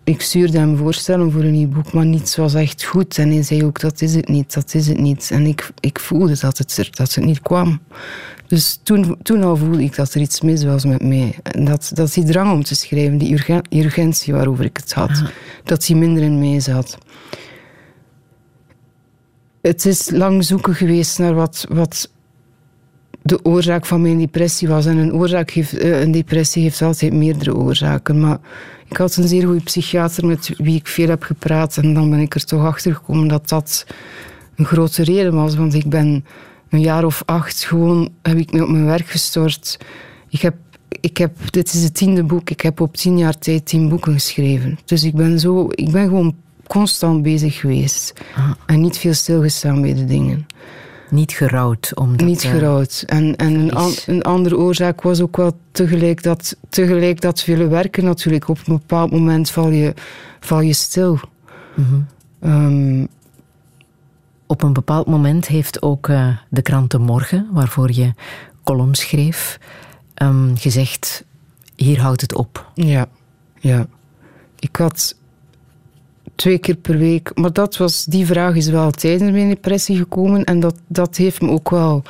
ik stuurde hem voorstellen voor een nieuw boek, maar niets was echt goed. En hij zei ook, dat is het niet, dat is het niet. En ik, ik voelde dat het, er, dat het niet kwam. Dus toen, toen al voelde ik dat er iets mis was met mij. En dat, dat die drang om te schrijven, die urgentie waarover ik het had, dat die minder in mij zat. Het is lang zoeken geweest naar wat, wat de oorzaak van mijn depressie was. En een, oorzaak heeft, eh, een depressie heeft altijd meerdere oorzaken. Maar ik had een zeer goede psychiater met wie ik veel heb gepraat. En dan ben ik er toch achter gekomen dat dat een grote reden was. Want ik ben een jaar of acht gewoon heb ik me op mijn werk gestort. Ik heb, ik heb, dit is het tiende boek. Ik heb op tien jaar tijd tien boeken geschreven. Dus ik ben, zo, ik ben gewoon constant bezig geweest. Ah. En niet veel stilgestaan bij de dingen. Niet gerouwd om Niet uh, gerouwd. En, en een, an, een, andere oorzaak was ook wel tegelijk dat, tegelijk dat willen werken natuurlijk. Op een bepaald moment val je, val je stil. Mm -hmm. um, op een bepaald moment heeft ook uh, de krant De Morgen, waarvoor je column schreef, um, gezegd: hier houdt het op. Ja, ja. Ik had twee keer per week, maar dat was, die vraag is wel tijdens mijn depressie gekomen en dat, dat heeft me ook wel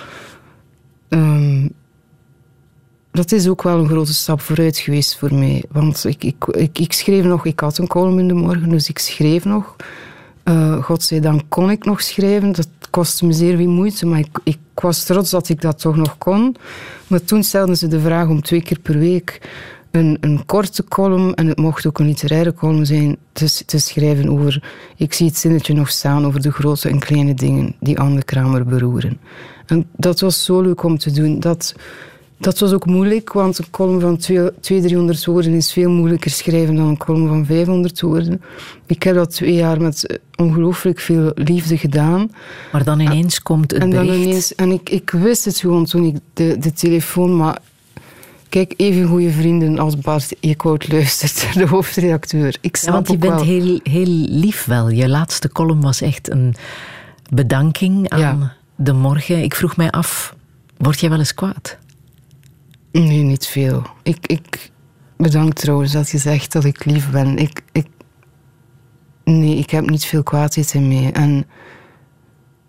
um, dat is ook wel een grote stap vooruit geweest voor mij. Want ik, ik, ik, ik schreef nog, ik had een column in de morgen, dus ik schreef nog. Uh, godzijdank kon ik nog schrijven. Dat kostte me zeer veel moeite, maar ik, ik was trots dat ik dat toch nog kon. Maar toen stelden ze de vraag om twee keer per week een, een korte column, en het mocht ook een literaire column zijn, te, te schrijven over, ik zie het zinnetje nog staan, over de grote en kleine dingen die Anne Kramer beroeren. En dat was zo leuk om te doen. Dat, dat was ook moeilijk, want een column van 200, 300 woorden is veel moeilijker schrijven dan een column van 500 woorden. Ik heb dat twee jaar met ongelooflijk veel liefde gedaan. Maar dan ineens komt het en dan bericht. Ineens, en ik, ik wist het gewoon toen ik de, de telefoon... Maar kijk, even goede vrienden als Bart Eekhout luistert, de hoofdredacteur. Ik snap ja, want je bent heel, heel lief wel. Je laatste column was echt een bedanking aan de morgen. Ik vroeg mij af, word jij wel eens kwaad? Nee, niet veel. Ik, ik bedank trouwens dat je zegt dat ik lief ben. Ik, ik, nee, ik heb niet veel kwaadheid in mij. En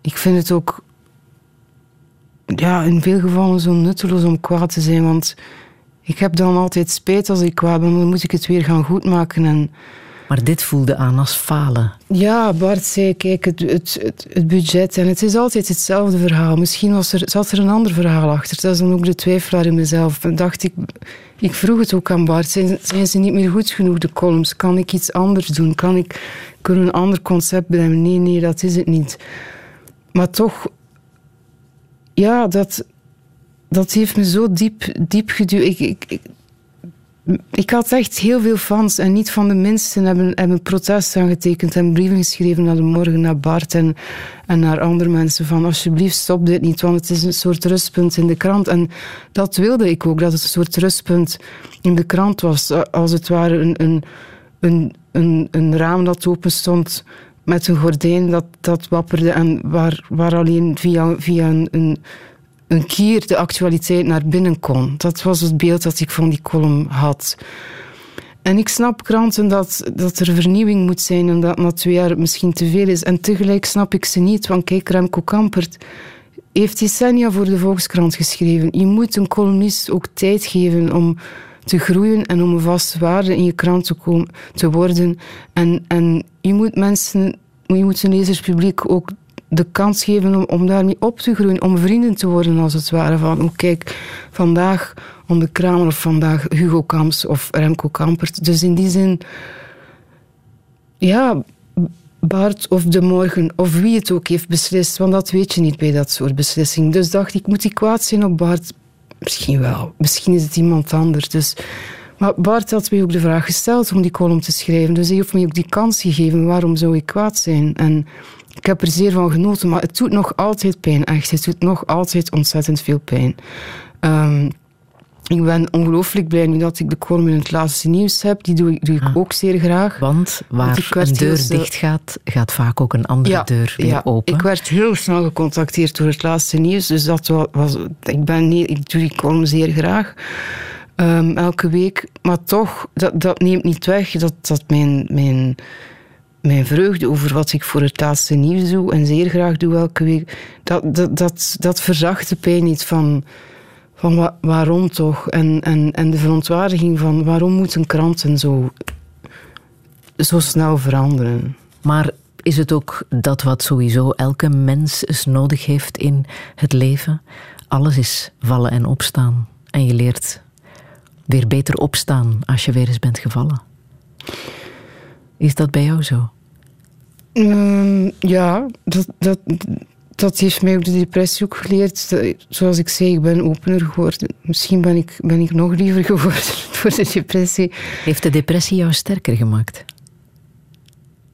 ik vind het ook ja, in veel gevallen zo nutteloos om kwaad te zijn. Want ik heb dan altijd spijt als ik kwaad ben. Dan moet ik het weer gaan goedmaken. En maar dit voelde aan als falen. Ja, Bart zei, kijk, het, het, het, budget. En het is altijd hetzelfde verhaal. Misschien was er, zat er een ander verhaal achter. Dat is dan ook de twijfelaar in mezelf. Dacht ik, ik vroeg het ook aan Bart. Zijn, zijn ze niet meer goed genoeg, de columns? Kan ik iets anders doen? Kan ik, een ander concept brengen? Nee, nee, dat is het niet. Maar toch, ja, dat, dat heeft me zo diep, diep geduwd. Ik, ik, ik had echt heel veel fans en niet van de minsten hebben, hebben protest aangetekend en brieven geschreven naar de morgen, naar Bart en, en naar andere mensen van alsjeblieft stop dit niet, want het is een soort rustpunt in de krant. En dat wilde ik ook, dat het een soort rustpunt in de krant was. Als het ware een, een, een, een, een raam dat open stond met een gordijn dat, dat wapperde en waar, waar alleen via, via een, een een keer de actualiteit naar binnen kon. Dat was het beeld dat ik van die column had. En ik snap kranten dat, dat er vernieuwing moet zijn en dat na twee jaar misschien te veel is. En tegelijk snap ik ze niet, want kijk, Remco Kampert heeft decennia voor de Volkskrant geschreven. Je moet een columnist ook tijd geven om te groeien en om een vaste waarde in je krant te, komen, te worden. En, en je moet mensen, je moet een lezerspubliek ook de kans geven om, daarmee op te groeien, om vrienden te worden als het ware. Van, oh, kijk, vandaag om de Kramer of vandaag Hugo Kamps of Remco Kampert. Dus in die zin, ja, Bart of De Morgen of wie het ook heeft beslist, want dat weet je niet bij dat soort beslissingen. Dus dacht ik, moet ik kwaad zijn op Bart? Misschien wel. Misschien is het iemand anders. Dus, maar Bart had mij ook de vraag gesteld om die column te schrijven. Dus hij heeft mij ook die kans gegeven. Waarom zou ik kwaad zijn? En ik heb er zeer van genoten, maar het doet nog altijd pijn, echt. Het doet nog altijd ontzettend veel pijn. Um, ik ben ongelooflijk blij nu dat ik de column in het laatste nieuws heb. Die doe, doe ik ah. ook zeer graag. Want waar een deur dicht gaat, gaat vaak ook een andere deur weer ja, open. Ik werd heel snel gecontacteerd door het laatste nieuws. Dus dat was, ik, ben, nee, ik doe die column zeer graag. Um, elke week. Maar toch, dat, dat neemt niet weg dat, dat mijn, mijn mijn vreugde over wat ik voor het laatste nieuws doe en zeer graag doe elke week, dat, dat, dat, verzacht de pijn niet van, van waarom toch? En, en, en de verontwaardiging van waarom moeten kranten zo, zo snel veranderen? Maar is het ook dat wat sowieso elke mens eens nodig heeft in het leven? Alles is vallen en opstaan. En je leert weer beter opstaan als je weer eens bent gevallen. Is dat bij jou zo? Um, ja, dat, dat, dat heeft mij ook de depressie ook geleerd. Zoals ik zei, ik ben opener geworden. Misschien ben ik, ben ik nog liever geworden voor de depressie. Heeft de depressie jou sterker gemaakt?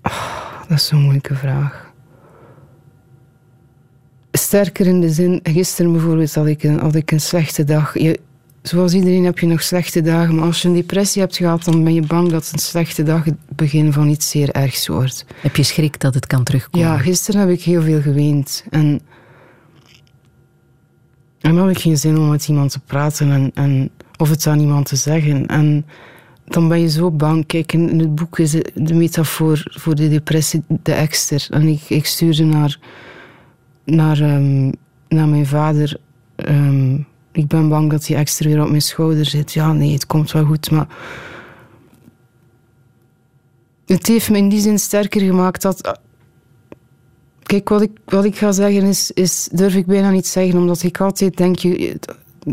Oh, dat is een moeilijke vraag. Sterker in de zin, gisteren bijvoorbeeld had ik een, had ik een slechte dag. Je, zoals iedereen heb je nog slechte dagen, maar als je een depressie hebt gehad, dan ben je bang dat een slechte dag het begin van iets zeer ergs wordt. Heb je schrik dat het kan terugkomen? Ja, gisteren heb ik heel veel geweend. En, en dan had ik geen zin om met iemand te praten en, en, of het aan iemand te zeggen. En dan ben je zo bang. Kijk, in, het boek is de metafoor voor de depressie de ekster. En ik, ik stuurde naar, naar, um, naar mijn vader... Um, Ik ben bang dat die extra weer op mijn schouder zit. Ja, nee, het komt wel goed, maar... Het heeft me in die zin sterker gemaakt dat... Kijk, wat ik, wat ik ga zeggen is, is... Durf ik bijna niet zeggen, omdat ik altijd denk... Je,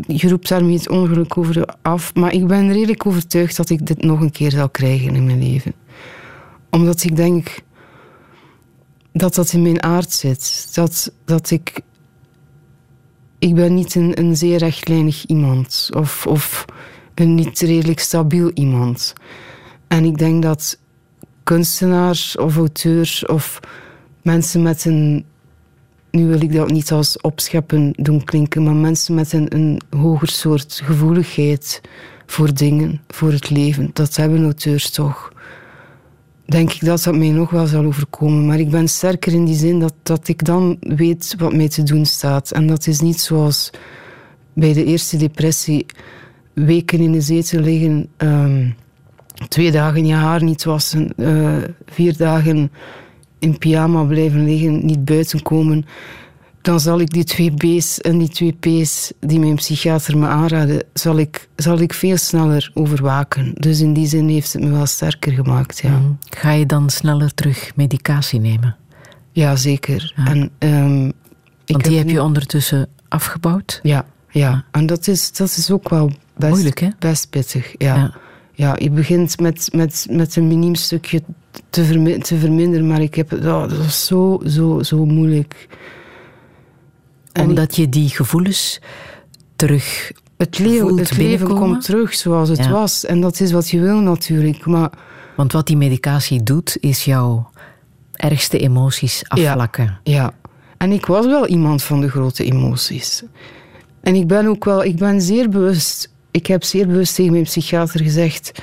je roept daarmee het ongeluk over af. Maar ik ben redelijk overtuigd dat ik dit nog een keer zal krijgen in mijn leven. Omdat ik denk dat dat in mijn aard zit. Dat, dat ik... Ik ben niet een, een zeer rechtlijnig iemand. Of, of een niet redelijk stabiel iemand. En ik denk dat kunstenaars of auteurs of mensen met een nu wil ik dat niet als opscheppen doen klinken, maar mensen met een, een hoger soort gevoeligheid voor dingen, voor het leven, dat hebben auteurs toch. Denk ik dat dat mij nog wel zal overkomen. Maar ik ben sterker in die zin dat, dat ik dan weet wat mij te doen staat. En dat is niet zoals bij de eerste depressie weken in de zetel liggen, um, twee dagen je haar niet wassen, uh, vier dagen in pyjama blijven liggen, niet buiten komen, dan zal ik die twee B's en die twee P's die mijn psychiater me aanraden, zal ik, zal ik veel sneller overwaken. Dus in die zin heeft het me wel sterker gemaakt. Ja. Mhm. Ga je dan sneller terug medicatie nemen? Ja, zeker. En, um, Want die heb, je ondertussen afgebouwd? Ja, ja. en dat is, dat is ook wel best, Moeilijk, hè? best pittig. Ja. ja. ja. je begint met, met, met een miniem stukje te, te verminderen, maar ik heb, oh, dat was zo, zo, zo moeilijk. Omdat je die gevoelens terug. Het, leven, het leven komt terug zoals het was. En dat is wat je wil natuurlijk. Maar, Want wat die medicatie doet, is jouw ergste emoties afvlakken. Ja, ja. En ik was wel iemand van de grote emoties. En ik ben ook wel, ik ben zeer bewust, ik heb zeer bewust tegen mijn psychiater gezegd: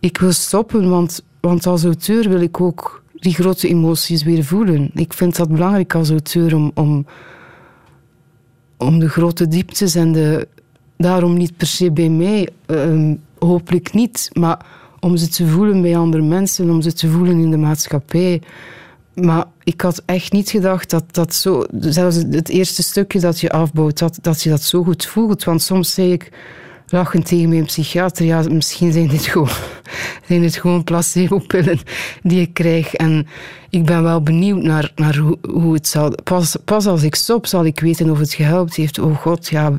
ik wil stoppen, want want als auteur wil ik ook die grote emoties weer voelen. Ik vind dat belangrijk als auteur om, om, om de grote dieptes en de. Daarom niet per se bij mij, uh, hopelijk niet, maar om ze te voelen bij andere mensen, om ze te voelen in de maatschappij. Maar ik had echt niet gedacht dat dat zo, zelfs het eerste stukje dat je afbouwt, dat, dat je dat zo goed voelt. Want soms zei ik lachend tegen mijn psychiater, ja, misschien zijn dit gewoon, zijn dit gewoon placebo-pillen die ik krijg. En ik ben wel benieuwd naar, naar hoe, hoe het zal... Pas, pas als ik stop, zal ik weten of het gehelpt heeft. Oh god, ja,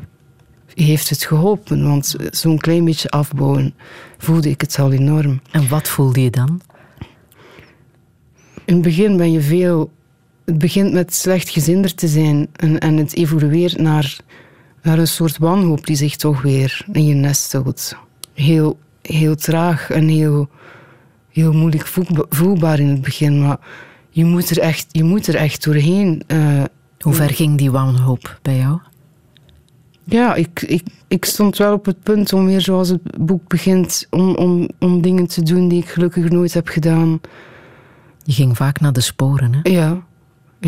heeft het geholpen? Want zo'n klein beetje afbouwen voelde ik het al enorm. En wat voelde je dan? In het begin ben je veel... Het begint met slecht gezinder te zijn en, en het evolueert naar naar een soort wanhoop die zich toch weer in je nestelt. Heel, heel traag en heel, heel moeilijk voelbaar in het begin, maar je moet er echt, je moet er echt doorheen. Uh, Hoe ver ging die wanhoop bij jou? Ja, ik, ik, ik stond wel op het punt om weer, zoals het boek begint, om, om, om dingen te doen die ik gelukkig nooit heb gedaan. Je ging vaak naar de sporen, hè? Ja,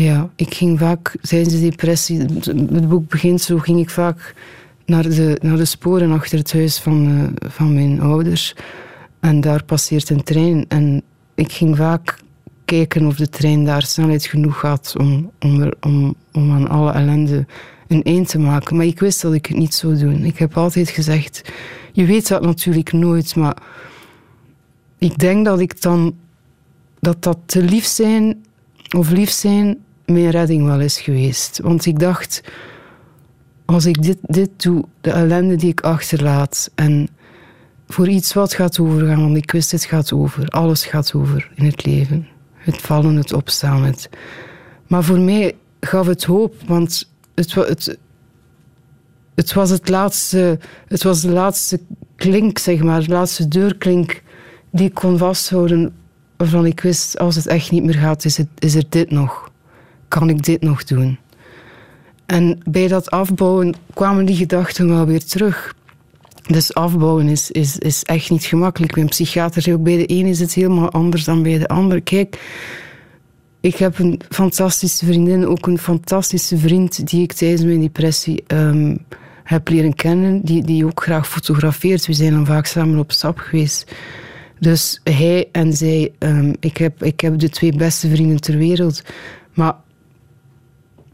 ja, ik ging vaak tijdens de depressie, het boek begint zo, ging ik vaak naar de, naar de sporen achter het huis van, uh, van mijn ouders. En daar passeert een trein. En ik ging vaak kijken of de trein daar snelheid genoeg had om, om, om, om aan alle ellende een eind te maken. Maar ik wist dat ik het niet zou doen. Ik heb altijd gezegd, je weet dat natuurlijk nooit, maar ik denk dat ik dan dat dat te lief zijn of lief zijn mijn redding wel is geweest. Want ik dacht, als ik dit, dit doe, de ellende die ik achterlaat en voor iets wat gaat overgaan, want ik wist het gaat over, alles gaat over in het leven. Het vallen, het opstaan. Het. Maar voor mij gaf het hoop, want het, het, het was het laatste, het was de laatste klink, zeg maar, de laatste deurklink die ik kon vasthouden, waarvan ik wist, als het echt niet meer gaat, is, het, is er dit nog kan ik dit nog doen? En bij dat afbouwen kwamen die gedachten wel weer terug. Dus afbouwen is, is, is echt niet gemakkelijk. Mijn psychiater ook, bij de ene is het helemaal anders dan bij de ander. Kijk, ik heb een fantastische vriendin, ook een fantastische vriend die ik tijdens mijn depressie um, heb leren kennen, die, die ook graag fotografeert. We zijn dan vaak samen op stap geweest. Dus hij en zij, um, ik, heb, ik heb de twee beste vrienden ter wereld. Maar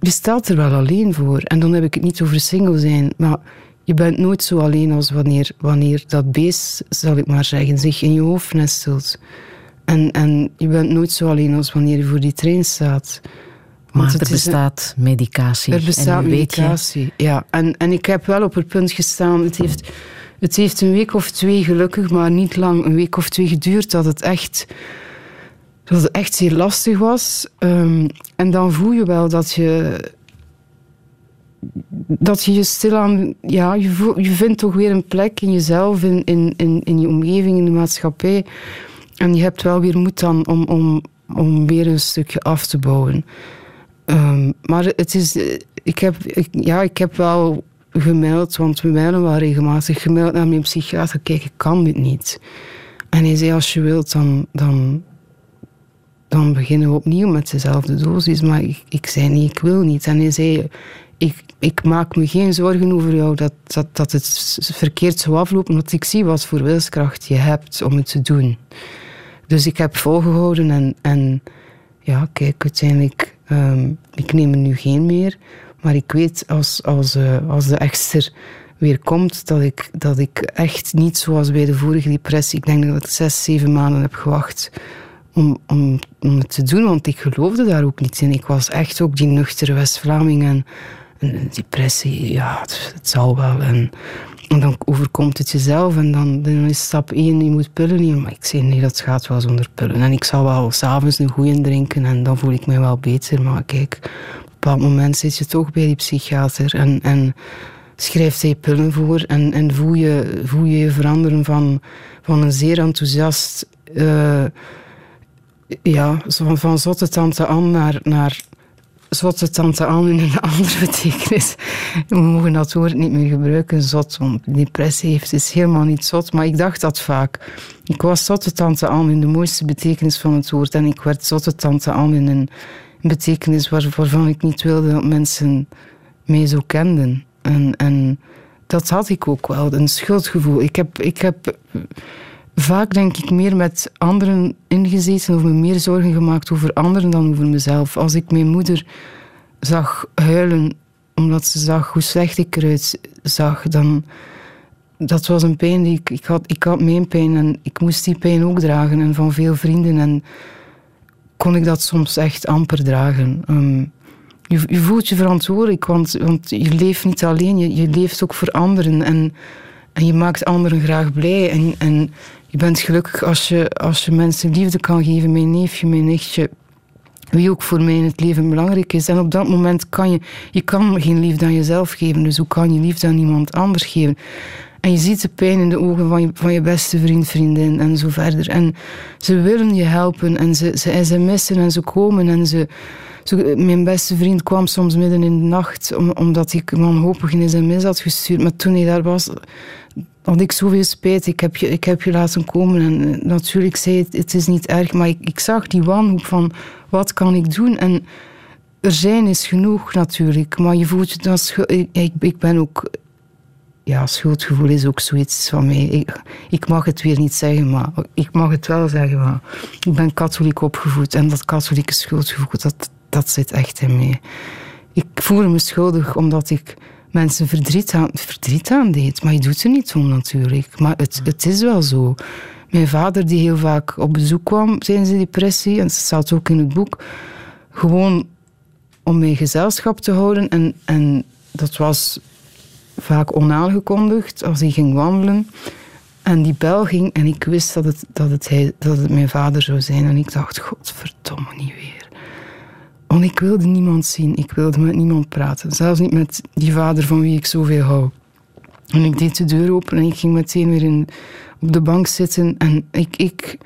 je stelt er wel alleen voor. En dan heb ik het niet over single zijn. Maar je bent nooit zo alleen als wanneer, wanneer dat beest, zal ik maar zeggen, zich in je hoofd nestelt. En, en je bent nooit zo alleen als wanneer je voor die trein staat. Maar er bestaat medicatie. Er bestaat medicatie, ja. En, en ik heb wel op het punt gestaan, het heeft, het heeft een week of twee gelukkig, maar niet lang, een week of twee geduurd, dat het echt, dat het echt zeer lastig was. Um, en dan voel je wel dat je dat je je stilaan, ja, je, je vindt toch weer een plek in jezelf, in, in, in, je omgeving, in de maatschappij. En je hebt wel weer moed dan om, om, om weer een stukje af te bouwen. Um, maar het is, ik heb, ja, ik heb wel gemeld, want we mailen wel regelmatig, gemeld naar mijn psychiater, kijk, ik kan dit niet. En hij zei, als je wilt, dan, dan, dan beginnen we opnieuw met dezelfde dosis. Maar ik, ik zei, nee, ik wil niet. En hij zei, ik, ik maak me geen zorgen over jou dat, dat, dat het verkeerd zou aflopen, want ik zie wat voor wilskracht je hebt om het te doen. Dus ik heb volgehouden en, en ja, kijk, uiteindelijk, um, ik neem er nu geen meer. Maar ik weet als, als, uh, als de extra weer komt, dat ik, dat ik echt niet zoals bij de vorige depressie, ik denk dat ik zes, zeven maanden heb gewacht om, om, om het te doen, want ik geloofde daar ook niet in. Ik was echt ook die nuchtere West-Vlaming en depressie, ja, het, zal wel. En, dan overkomt het jezelf en dan, is stap één, je moet pillen nemen. Maar ik zei, nee, dat gaat wel zonder pillen. En ik zal wel s'avonds een goeie drinken en dan voel ik me wel beter. Maar kijk, op een bepaald moment zit je toch bij die psychiater en, en schrijft hij pillen voor en, en voel, je, voel je veranderen van, van een zeer enthousiast... Uh, ja, van, van zotte tante Anne naar, naar zotte tante aan in een andere betekenis. We mogen dat woord niet meer gebruiken, zot. Want depressie heeft is helemaal niet zot. Maar ik dacht dat vaak. Ik was zotte tante aan in de mooiste betekenis van het woord. En ik werd zotte tante aan in een betekenis waarvan ik niet wilde dat mensen mij zo kenden. En, en dat had ik ook wel, een schuldgevoel. Ik heb, ik heb vaak denk ik meer met anderen ingezeten of me meer zorgen gemaakt over anderen dan over mezelf. Als ik mijn moeder zag huilen omdat ze zag hoe slecht ik eruit zag, dan dat was een pijn die ik, ik had. Ik had mijn pijn en ik moest die pijn ook dragen en van veel vrienden en kon ik dat soms echt amper dragen. Um, je, je, voelt je verantwoordelijk, want, want je leeft niet alleen, je, je leeft ook voor anderen en, en je maakt anderen graag blij en, en je bent gelukkig als je, als je mensen liefde kan geven, mijn neefje, mijn nichtje, wie ook voor mij in het leven belangrijk is. En op dat moment kan je, je kan geen liefde aan jezelf geven, dus hoe kan je liefde aan iemand anders geven? En je ziet de pijn in de ogen van je, van je beste vriend, vriendin en zo verder. En ze willen je helpen en ze, ze sms'en en ze komen en ze... Zo, mijn beste vriend kwam soms midden in de nacht omdat ik wanhopig een sms had gestuurd. Maar toen hij daar was, had ik zoveel spijt. Ik heb je, ik heb je laten komen. En eh, natuurlijk zei het, het is niet erg. Maar ik, ik zag die wanhoop van, wat kan ik doen? En er zijn is genoeg natuurlijk. Maar je voelt je dat... Ik, ik, ben ook... Ja, schuldgevoel is ook zoiets van mij. Ik, mag het weer niet zeggen, maar ik mag het wel zeggen. Ik ben katholiek opgevoed en dat katholieke schuldgevoel, dat, dat zit echt in mij. Ik voel me schuldig omdat ik mensen verdriet aan, verdriet aan deed. Maar je doet er niet om natuurlijk. Maar het, het is wel zo. Mijn vader, die heel vaak op bezoek kwam tijdens de depressie, en dat staat ook in het boek, gewoon om mij gezelschap te houden. En, en dat was vaak onaangekondigd als hij ging wandelen. En die bel ging en ik wist dat het, dat het, hij, dat het mijn vader zou zijn. En ik dacht, godverdomme, niet weer. Want ik wilde niemand zien, ik wilde met niemand praten. Zelfs niet met die vader van wie ik zoveel hou. En ik deed de deur open en ik ging meteen weer op de bank zitten. En ik, ik,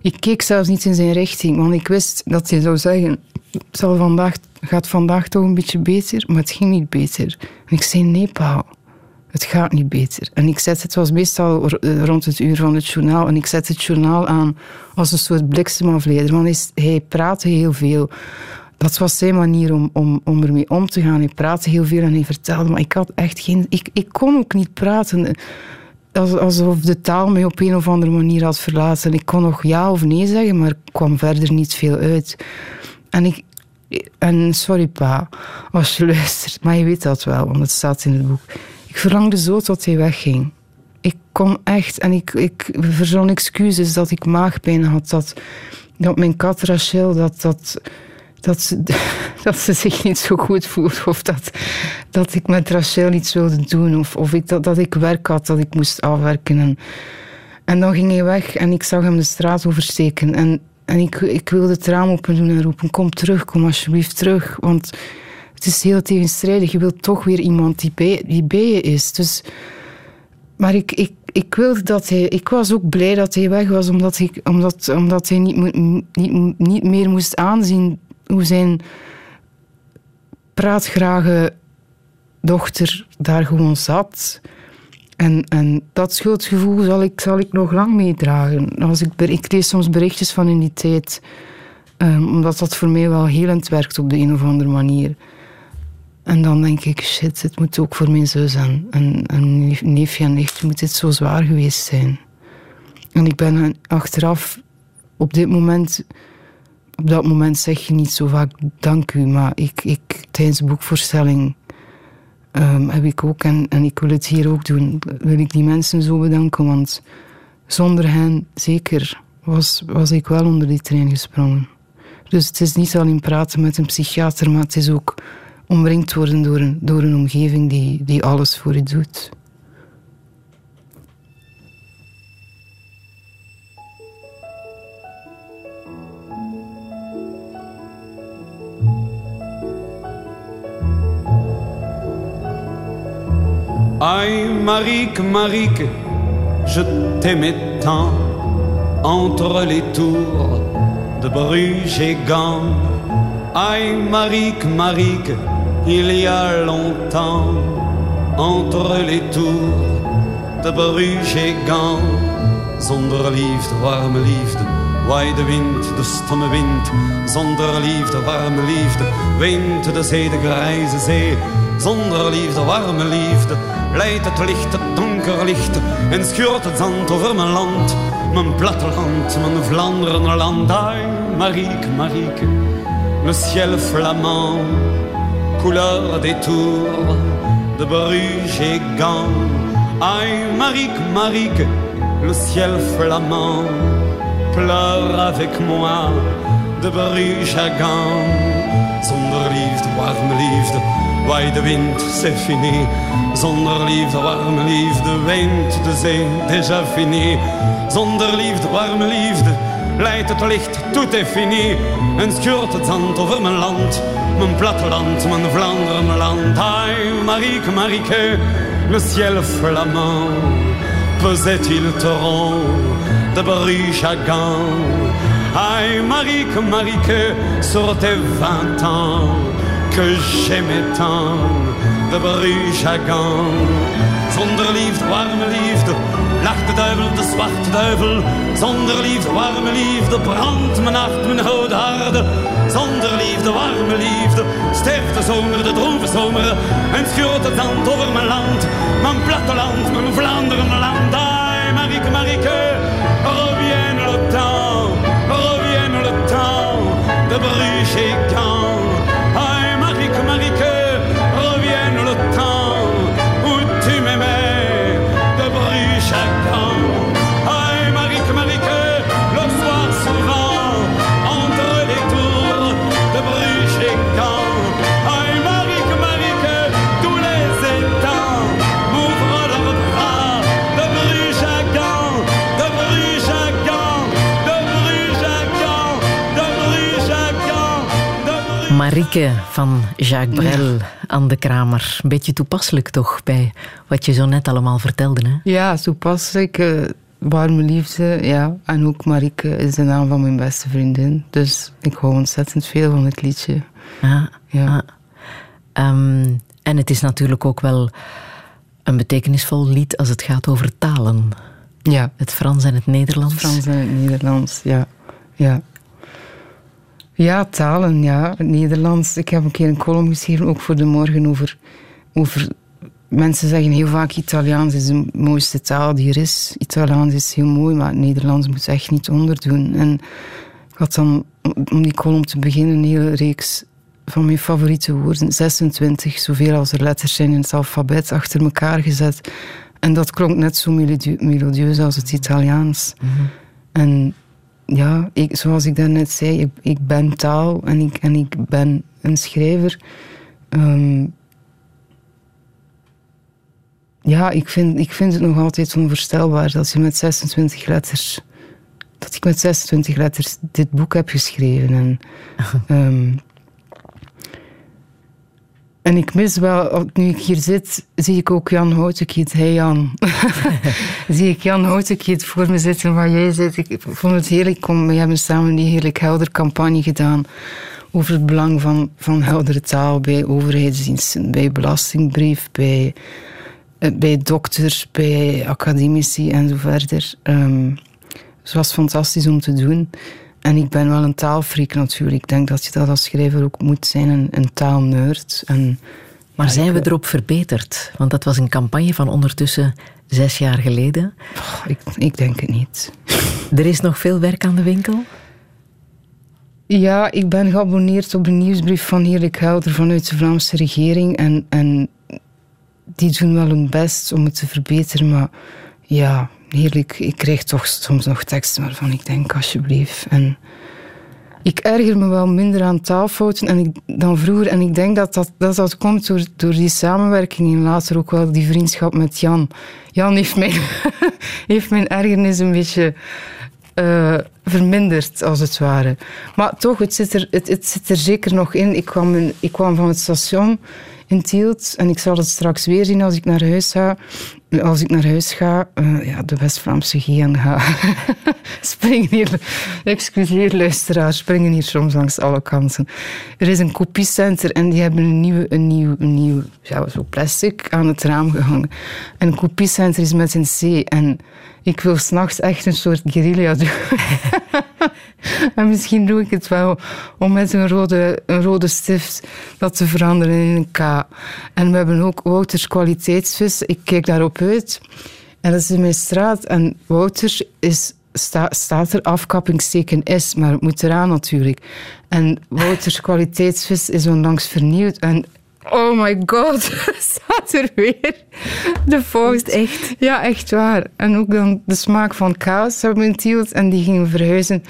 ik keek zelfs niet in zijn richting, want ik wist dat hij zou zeggen: zal vandaag, gaat vandaag toch een beetje beter? Maar het ging niet beter. En ik zei: nee, pa, het gaat niet beter. En ik zet het was meestal rond het uur van het journaal. En ik zet het journaal aan als een soort bliksemafleider. Want hij praatte heel veel dat was zijn manier om, om, om ermee om te gaan. Hij praatte heel veel en hij vertelde, maar ik had echt geen... Ik, ik kon ook niet praten. Alsof de taal mij op een of andere manier had verlaten. Ik kon nog ja of nee zeggen, maar kwam verder niet veel uit. En ik... En sorry pa, als je luistert, maar je weet dat wel, want het staat in het boek. ik verlangde zo tot hij wegging. Ik kon echt, en ik, ik verzon excuses dat ik maagpijn had, dat, dat mijn kat Rachel, dat, dat, dat, ze, dat ze zich niet zo goed voelt, of dat, dat ik met Rachel iets wilde doen, of, of ik, dat, dat ik werk had, dat ik moest afwerken. En, en dan ging hij weg en ik zag hem de straat oversteken. En, en ik, ik wilde het raam open doen en roepen, kom terug, kom alsjeblieft terug, want het is heel tegenstrijdig. Je wilt toch weer iemand die bij, die bij je is. Dus, maar ik, ik, ik wilde dat hij... Ik was ook blij dat hij weg was, omdat, ik, omdat, omdat hij niet, niet, niet meer moest aanzien hoe zijn praatgrage dochter daar gewoon zat. En, en dat schuldgevoel zal ik, zal ik nog lang meedragen. Als ik, ik lees soms berichtjes van in die tijd, um, omdat dat voor mij wel helend werkt op de een of andere manier. En dan denk ik, shit, het moet ook voor mijn zus en, en, en neefje en nicht, moet dit zo zwaar geweest zijn. En ik ben achteraf, op dit moment, op dat moment zeg je niet zo vaak dank u, maar ik, ik tijdens de boekvoorstelling um, heb ik ook, en, en ik wil het hier ook doen, wil ik die mensen zo bedanken, want zonder hen zeker was, was ik wel onder die trein gesprongen. Dus het is niet alleen praten met een psychiater, maar het is ook omringd worden door een, door een omgeving die, die alles voor je doet. Aïe, Marique, Marique, je t'aimais tant entre les tours de Bruges et Gand. Aïe, Marique, Marique, il y a longtemps, entre les tours de Bruges et Gand. Zonder liefde, warme liefde, waai de wind, de stomme wind. Zonder liefde, warme liefde, wind de zee, de grijze zee. Zonder liefde, warme liefde, leidt het licht, het donker licht. En schuurt het zand over mijn land, mijn platteland, mijn Vlaanderenland. Ai, Marieke, Marieke, le ciel flamand couleur des tours de Bruges et Gand. Aïe, Marique, Marique, le ciel flamand pleure avec moi de Bruges à Gand. Zonder liefde, warme liefde, de wind, c'est fini. Zonder liefde, warme liefde, wind de zee, déjà fini. Zonder liefde, warme liefde, leidt het licht, tout est fini. En schuurt het zand over mijn land mijn platteland, mijn Vlaanderen, mijn land. Aïe, Marieke, Marieke, le ciel flamand, pesait-il torrent de à Gand. Aïe, Marieke, Marieke, sur tes vingt ans, que j'aimais tant, de Bruges. Zonder liefde, warme liefde, lacht de duivel, de zwarte duivel. Zonder liefde, warme liefde, brandt mijn nacht, mijn gouden harde. Zonder liefde, warme liefde, sterft de zomer, de droeve zomer. En schuurt het zand over mijn land, mijn platteland, mijn Vlaanderen, mijn land. Ai, Marieke, Marieke, revienne le temps, revienne le temps de Bruges. Marieke van Jacques Brel aan de Kramer. Een beetje toepasselijk toch bij wat je zo net allemaal vertelde. Hè? Ja, toepasselijk. eh, warme liefde, ja. En ook Marieke is de naam van mijn beste vriendin. Dus ik hou ontzettend veel van het liedje. Ja, Ja. ja. Ehm, en het is natuurlijk ook wel een betekenisvol lied als het gaat over talen. Ja, Het Frans en het Nederlands. Frans en het Nederlands, ja. Ja, ja talen, ja. Het Nederlands. Ik heb een keer een column geschreven, ook voor de morgen, over... over mensen zeggen heel vaak Italiaans is de mooiste taal die er is. Italiaans is heel mooi, maar het Nederlands moet echt niet onderdoen. En ik had dan, om die column te beginnen, een hele reeks van mijn favoriete woorden. 26, zoveel als er letters zijn in het alfabet, achter elkaar gezet. En dat klonk net zo melodieus als het Italiaans. Mhm. En ja, ik, zoals ik daarnet zei, ik, ik, ben taal en ik, en ik ben een schrijver. Ehm, ja, ik vind, ik vind het nog altijd onvoorstelbaar dat je met 26 letters. Dat ik met 26 letters dit boek heb geschreven. En, um, en ik mis wel, nu ik hier zit, zie ik ook Jan Houtekiet. Hey Jan. zie ik Jan Houtekiet voor me zitten waar jij zit. Ik vond het heerlijk. Om, we hebben samen die heerlijk helder campagne gedaan over het belang van, van heldere taal bij overheidsdiensten, bij belastingbrief, bij, eh, bij dokters, bij academici en zo verder. Um, het was fantastisch om te doen. En ik ben wel een taalfreak natuurlijk. Ik denk dat je dat als schrijver ook moet zijn, een, een taalnerd. En, maar zijn we erop verbeterd? Want dat was een campagne van ondertussen zes jaar geleden. ik, ik denk het niet. Er is nog veel werk aan de winkel? Ja, ik ben geabonneerd op de nieuwsbrief van Heerlijk Helder vanuit de Vlaamse regering. En, en die doen wel hun best om het te verbeteren. Maar ja, heerlijk. Ik krijg toch soms nog teksten waarvan ik denk, alsjeblieft. En ik erger me wel minder aan taalfouten en ik, dan vroeger. En ik denk dat dat, dat, komt door, door die samenwerking en later ook wel die vriendschap met Jan. Jan heeft mijn, heeft mijn ergernis een beetje uh, verminderd, als het ware. Maar toch, het zit er, het, het zit er zeker nog in. Ik kwam, ik kwam van het station in Tielt. En ik zal het straks weer zien als ik naar huis ga. Als ik naar huis ga, uh, ja, de West-Vlaamse GNH springen hier, excuseer luisteraars, springen hier soms langs alle kanten. Er is een kopiecenter en die hebben een nieuw, een nieuw, een nieuw ja, zo plastic aan het raam gehangen. En een kopiecenter is met een C en ik wil s'nachts echt een soort guerrilla doen. en misschien doe ik het wel om met een rode, een rode stift dat te veranderen in een K. En we hebben ook Wouters kwaliteitsvis. Ik kijk daarop uit. En dat is in mijn straat. En Wouters is, staat er afkappingsteken S, maar het moet eraan natuurlijk. En Wouters kwaliteitsvis is onlangs vernieuwd. En Oh my god, staat er weer. De fout. echt? Ja, echt waar. En ook dan de smaak van kaas hebben we intield en die gingen verhuizen.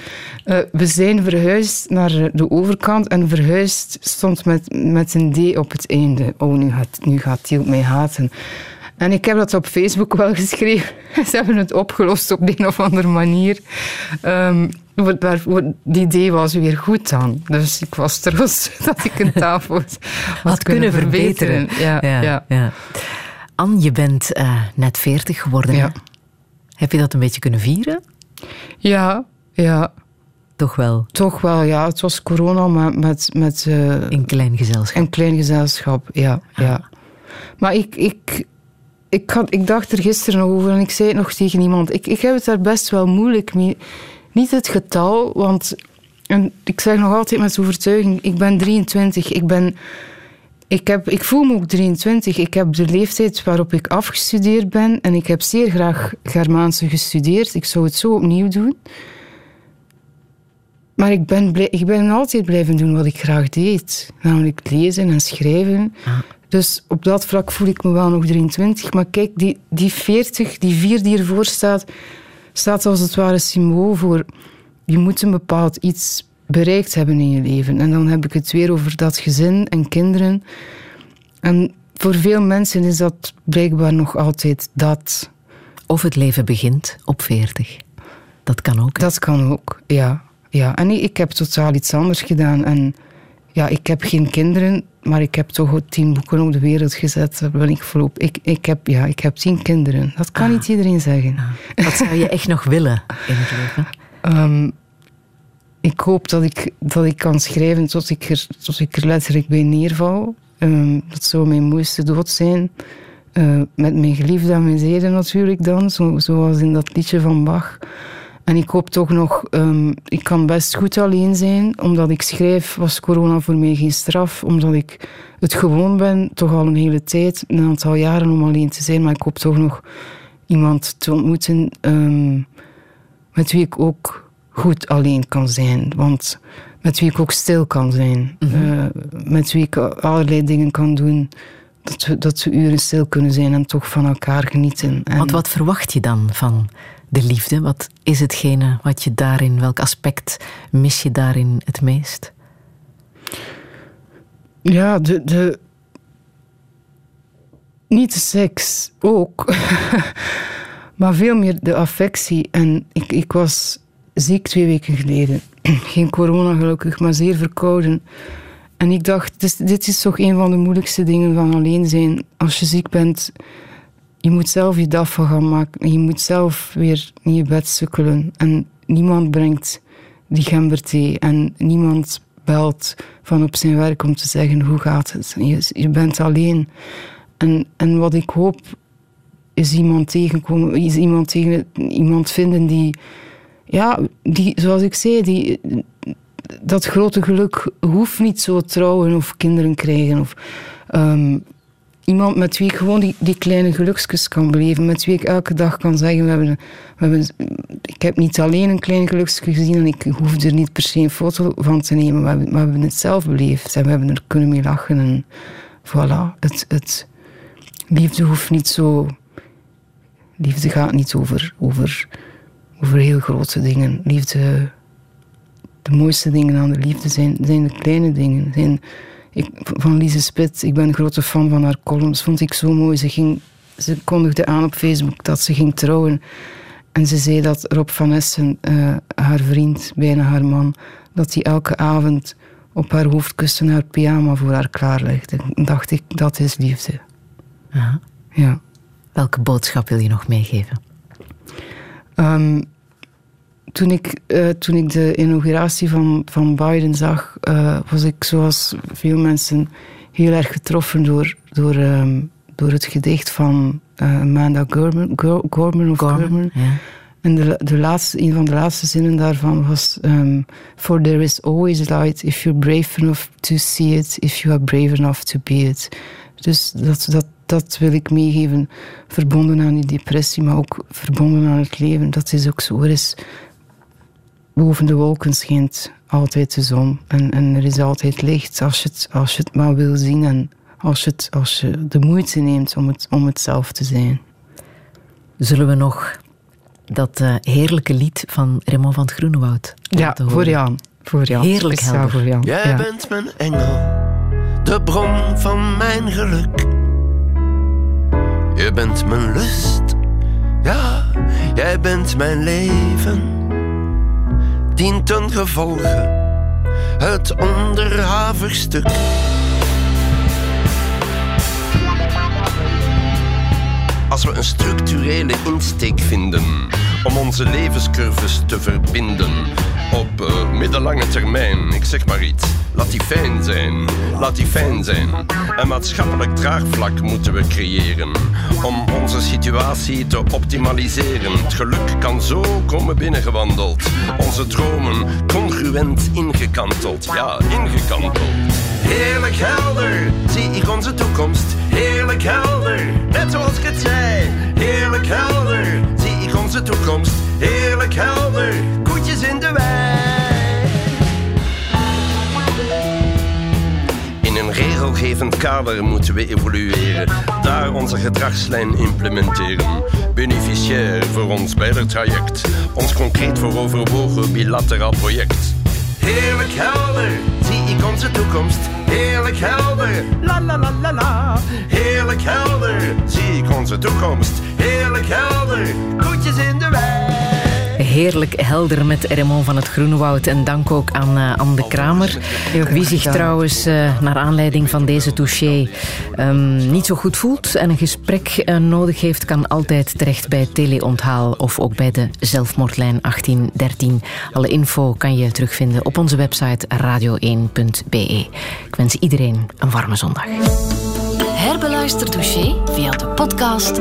Uh, we zijn verhuisd naar de overkant en verhuisd stond met, met een D op het einde. Oh, nu gaat, nu gaat Tielt mij haten. En ik heb dat op Facebook wel geschreven. Ze hebben het opgelost op de een of andere manier. Um, die idee was weer goed dan. Dus ik was trots dat ik een tafel had, had kunnen, verbeteren. Ja, ja, ja. Anne, je bent uh, net veertig geworden. Heb je dat een beetje kunnen vieren? Ja, ja. Toch wel? Toch wel, ja. Het was corona, maar met... met uh, een klein gezelschap. Een klein gezelschap, ja. ja. Maar ik, ik, ik, had, ik dacht er gisteren over en ik zei het nog tegen iemand. Ik, ik heb het daar best wel moeilijk mee. Niet het getal, want en ik zeg nog altijd met overtuiging: ik ben 23. Ik, ben, ik, heb, ik voel me ook 23. Ik heb de leeftijd waarop ik afgestudeerd ben en ik heb zeer graag Germaanse gestudeerd. Ik zou het zo opnieuw doen. Maar ik ben, ik ben altijd blijven doen wat ik graag deed, namelijk lezen en schrijven. Ah. Dus op dat vlak voel ik me wel nog 23. Maar kijk, die, die 40, die vier die ervoor staat, staat als het ware symbool voor je moet een bepaald iets bereikt hebben in je leven. En dan heb ik het weer over dat gezin en kinderen. En voor veel mensen is dat blijkbaar nog altijd dat. Of het leven begint op 40. Dat kan ook. Dat kan ook, ja. ja. En ik, ik heb totaal iets anders gedaan. En ja, ik heb geen kinderen, maar ik heb toch tien boeken op de wereld gezet. Daar ben ik volop. Ik, ik, heb, ja, ik heb tien kinderen. Dat kan ah. niet iedereen zeggen. Ah. Wat zou je echt nog willen in het leven? Ehm, ik hoop dat ik, dat ik kan schrijven tot ik er, tot ik er letterlijk bij neerval. Um, dat zou mijn mooiste dood zijn. Uh, met mijn geliefde en mijn zeden natuurlijk dan, zo, zoals in dat liedje van Bach. En ik hoop toch nog, um, ik kan best goed alleen zijn. Omdat ik schrijf, was corona voor mij geen straf. Omdat ik het gewoon ben, toch al een hele tijd, een aantal jaren om alleen te zijn. Maar ik hoop toch nog iemand te ontmoeten um, met wie ik ook goed alleen kan zijn. Want met wie ik ook stil kan zijn. Mhm. Eh, met wie ik allerlei dingen kan doen. Dat we, dat we uren stil kunnen zijn en toch van elkaar genieten. En Want wat verwacht je dan van de liefde? Wat is hetgene wat je daarin, welk aspect mis je daarin het meest? Ja, de, de... Niet de seks, ook. maar veel meer de affectie. En ik, ik was ziek twee weken geleden. Geen corona gelukkig, maar zeer verkouden. En ik dacht, dit, dit is toch een van de moeilijkste dingen van alleen zijn. Als je ziek bent, je moet zelf je dag van gaan maken. En je moet zelf weer in je bed sukkelen. En niemand brengt die gemberthee. En niemand belt van op zijn werk om te zeggen hoe gaat het. Je, je bent alleen. En, en wat ik hoop is iemand tegenkomen, is iemand, tegen, iemand vinden die, ja, die, zoals ik zei, die, dat grote geluk hoeft niet zo trouwen of kinderen krijgen. Of, ehm, iemand met wie ik gewoon die, die kleine geluksjes kan beleven. Met wie ik elke dag kan zeggen, we hebben, we hebben, ik heb niet alleen een klein geluksje gezien en ik hoef er niet per se een foto van te nemen. Maar we, hebben, we hebben het zelf beleefd en we hebben er kunnen mee lachen. En voilà, het, het, liefde hoeft niet zo... Liefde gaat niet over, over, over heel grote dingen. Liefde... De mooiste dingen aan de liefde zijn, zijn de kleine dingen. Zijn, ik, van Lise Spit, ik ben een grote fan van haar columns, vond ik zo mooi. Ze, ging, ze kondigde aan op Facebook dat ze ging trouwen. En ze zei dat Rob van Essen, uh, haar vriend, bijna haar man, dat hij elke avond op haar hoofd kuste en haar pyjama voor haar klaarlegde. En dacht ik, dat is liefde. Aha. Ja. Welke boodschap wil je nog meegeven? Um, toen, ik, uh, toen ik de inauguratie van, van Biden zag, uh, was ik zoals veel mensen heel erg getroffen door, door, um, door het gedicht van uh, Amanda Gorman, Gorman of Gorman. Gorman. Ja. En de, de laatste, een van de laatste zinnen daarvan was: um, For there is always light if you're brave enough to see it, if you are brave enough to be it. Dus dat, dat, dat wil ik meegeven, verbonden aan die depressie, maar ook verbonden aan het leven. Dat is ook zo. Er is, boven de wolken schijnt altijd de zon en, en er is altijd licht als je het, als je het maar wil zien en als je, het, als je de moeite neemt om het, om het zelf te zijn. Zullen we nog dat uh, heerlijke lied van Raymond van het Groenewoud Ja, voor Jan. Voor Jan. Heerlijk helder. Voor Jan. Jij ja. bent mijn engel, de bron van mijn geluk. Je bent mijn lust, ja, jij bent mijn leven. Dient ten gevolge het onderhavig stuk. Als we een structurele insteek vinden om onze levenscurves te verbinden op uh, middellange termijn, ik zeg maar iets. Laat die fijn zijn, laat die fijn zijn. Een maatschappelijk draagvlak moeten we creëren om onze situatie te optimaliseren. Het geluk kan zo komen binnengewandeld. Onze dromen congruent ingekanteld, ja, ingekanteld. Heerlijk helder, zie ik onze toekomst. Heerlijk helder, net zoals ik het zei. Heerlijk helder, zie ik onze toekomst. Heerlijk helder, koetjes in de wei. In een regelgevend kader moeten we evolueren. Daar onze gedragslijn implementeren. Beneficiair voor ons beider traject. Ons concreet voor overwogen bilateraal project. Heerlijk helder, zie ik onze toekomst. Heerlijk helder, la la la la la. Heerlijk helder, zie ik onze toekomst. Heerlijk helder, koetjes in de wei. Heerlijk helder met Raymond van het Groenewoud. En dank ook aan uh, Anne de Kramer. Wie zich trouwens uh, naar aanleiding van deze touché um, niet zo goed voelt en een gesprek uh, nodig heeft, kan altijd terecht bij Teleonthaal of ook bij de zelfmoordlijn 1813. Alle info kan je terugvinden op onze website radio1.be. Ik wens iedereen een warme zondag. Herbeluister touché via de podcast,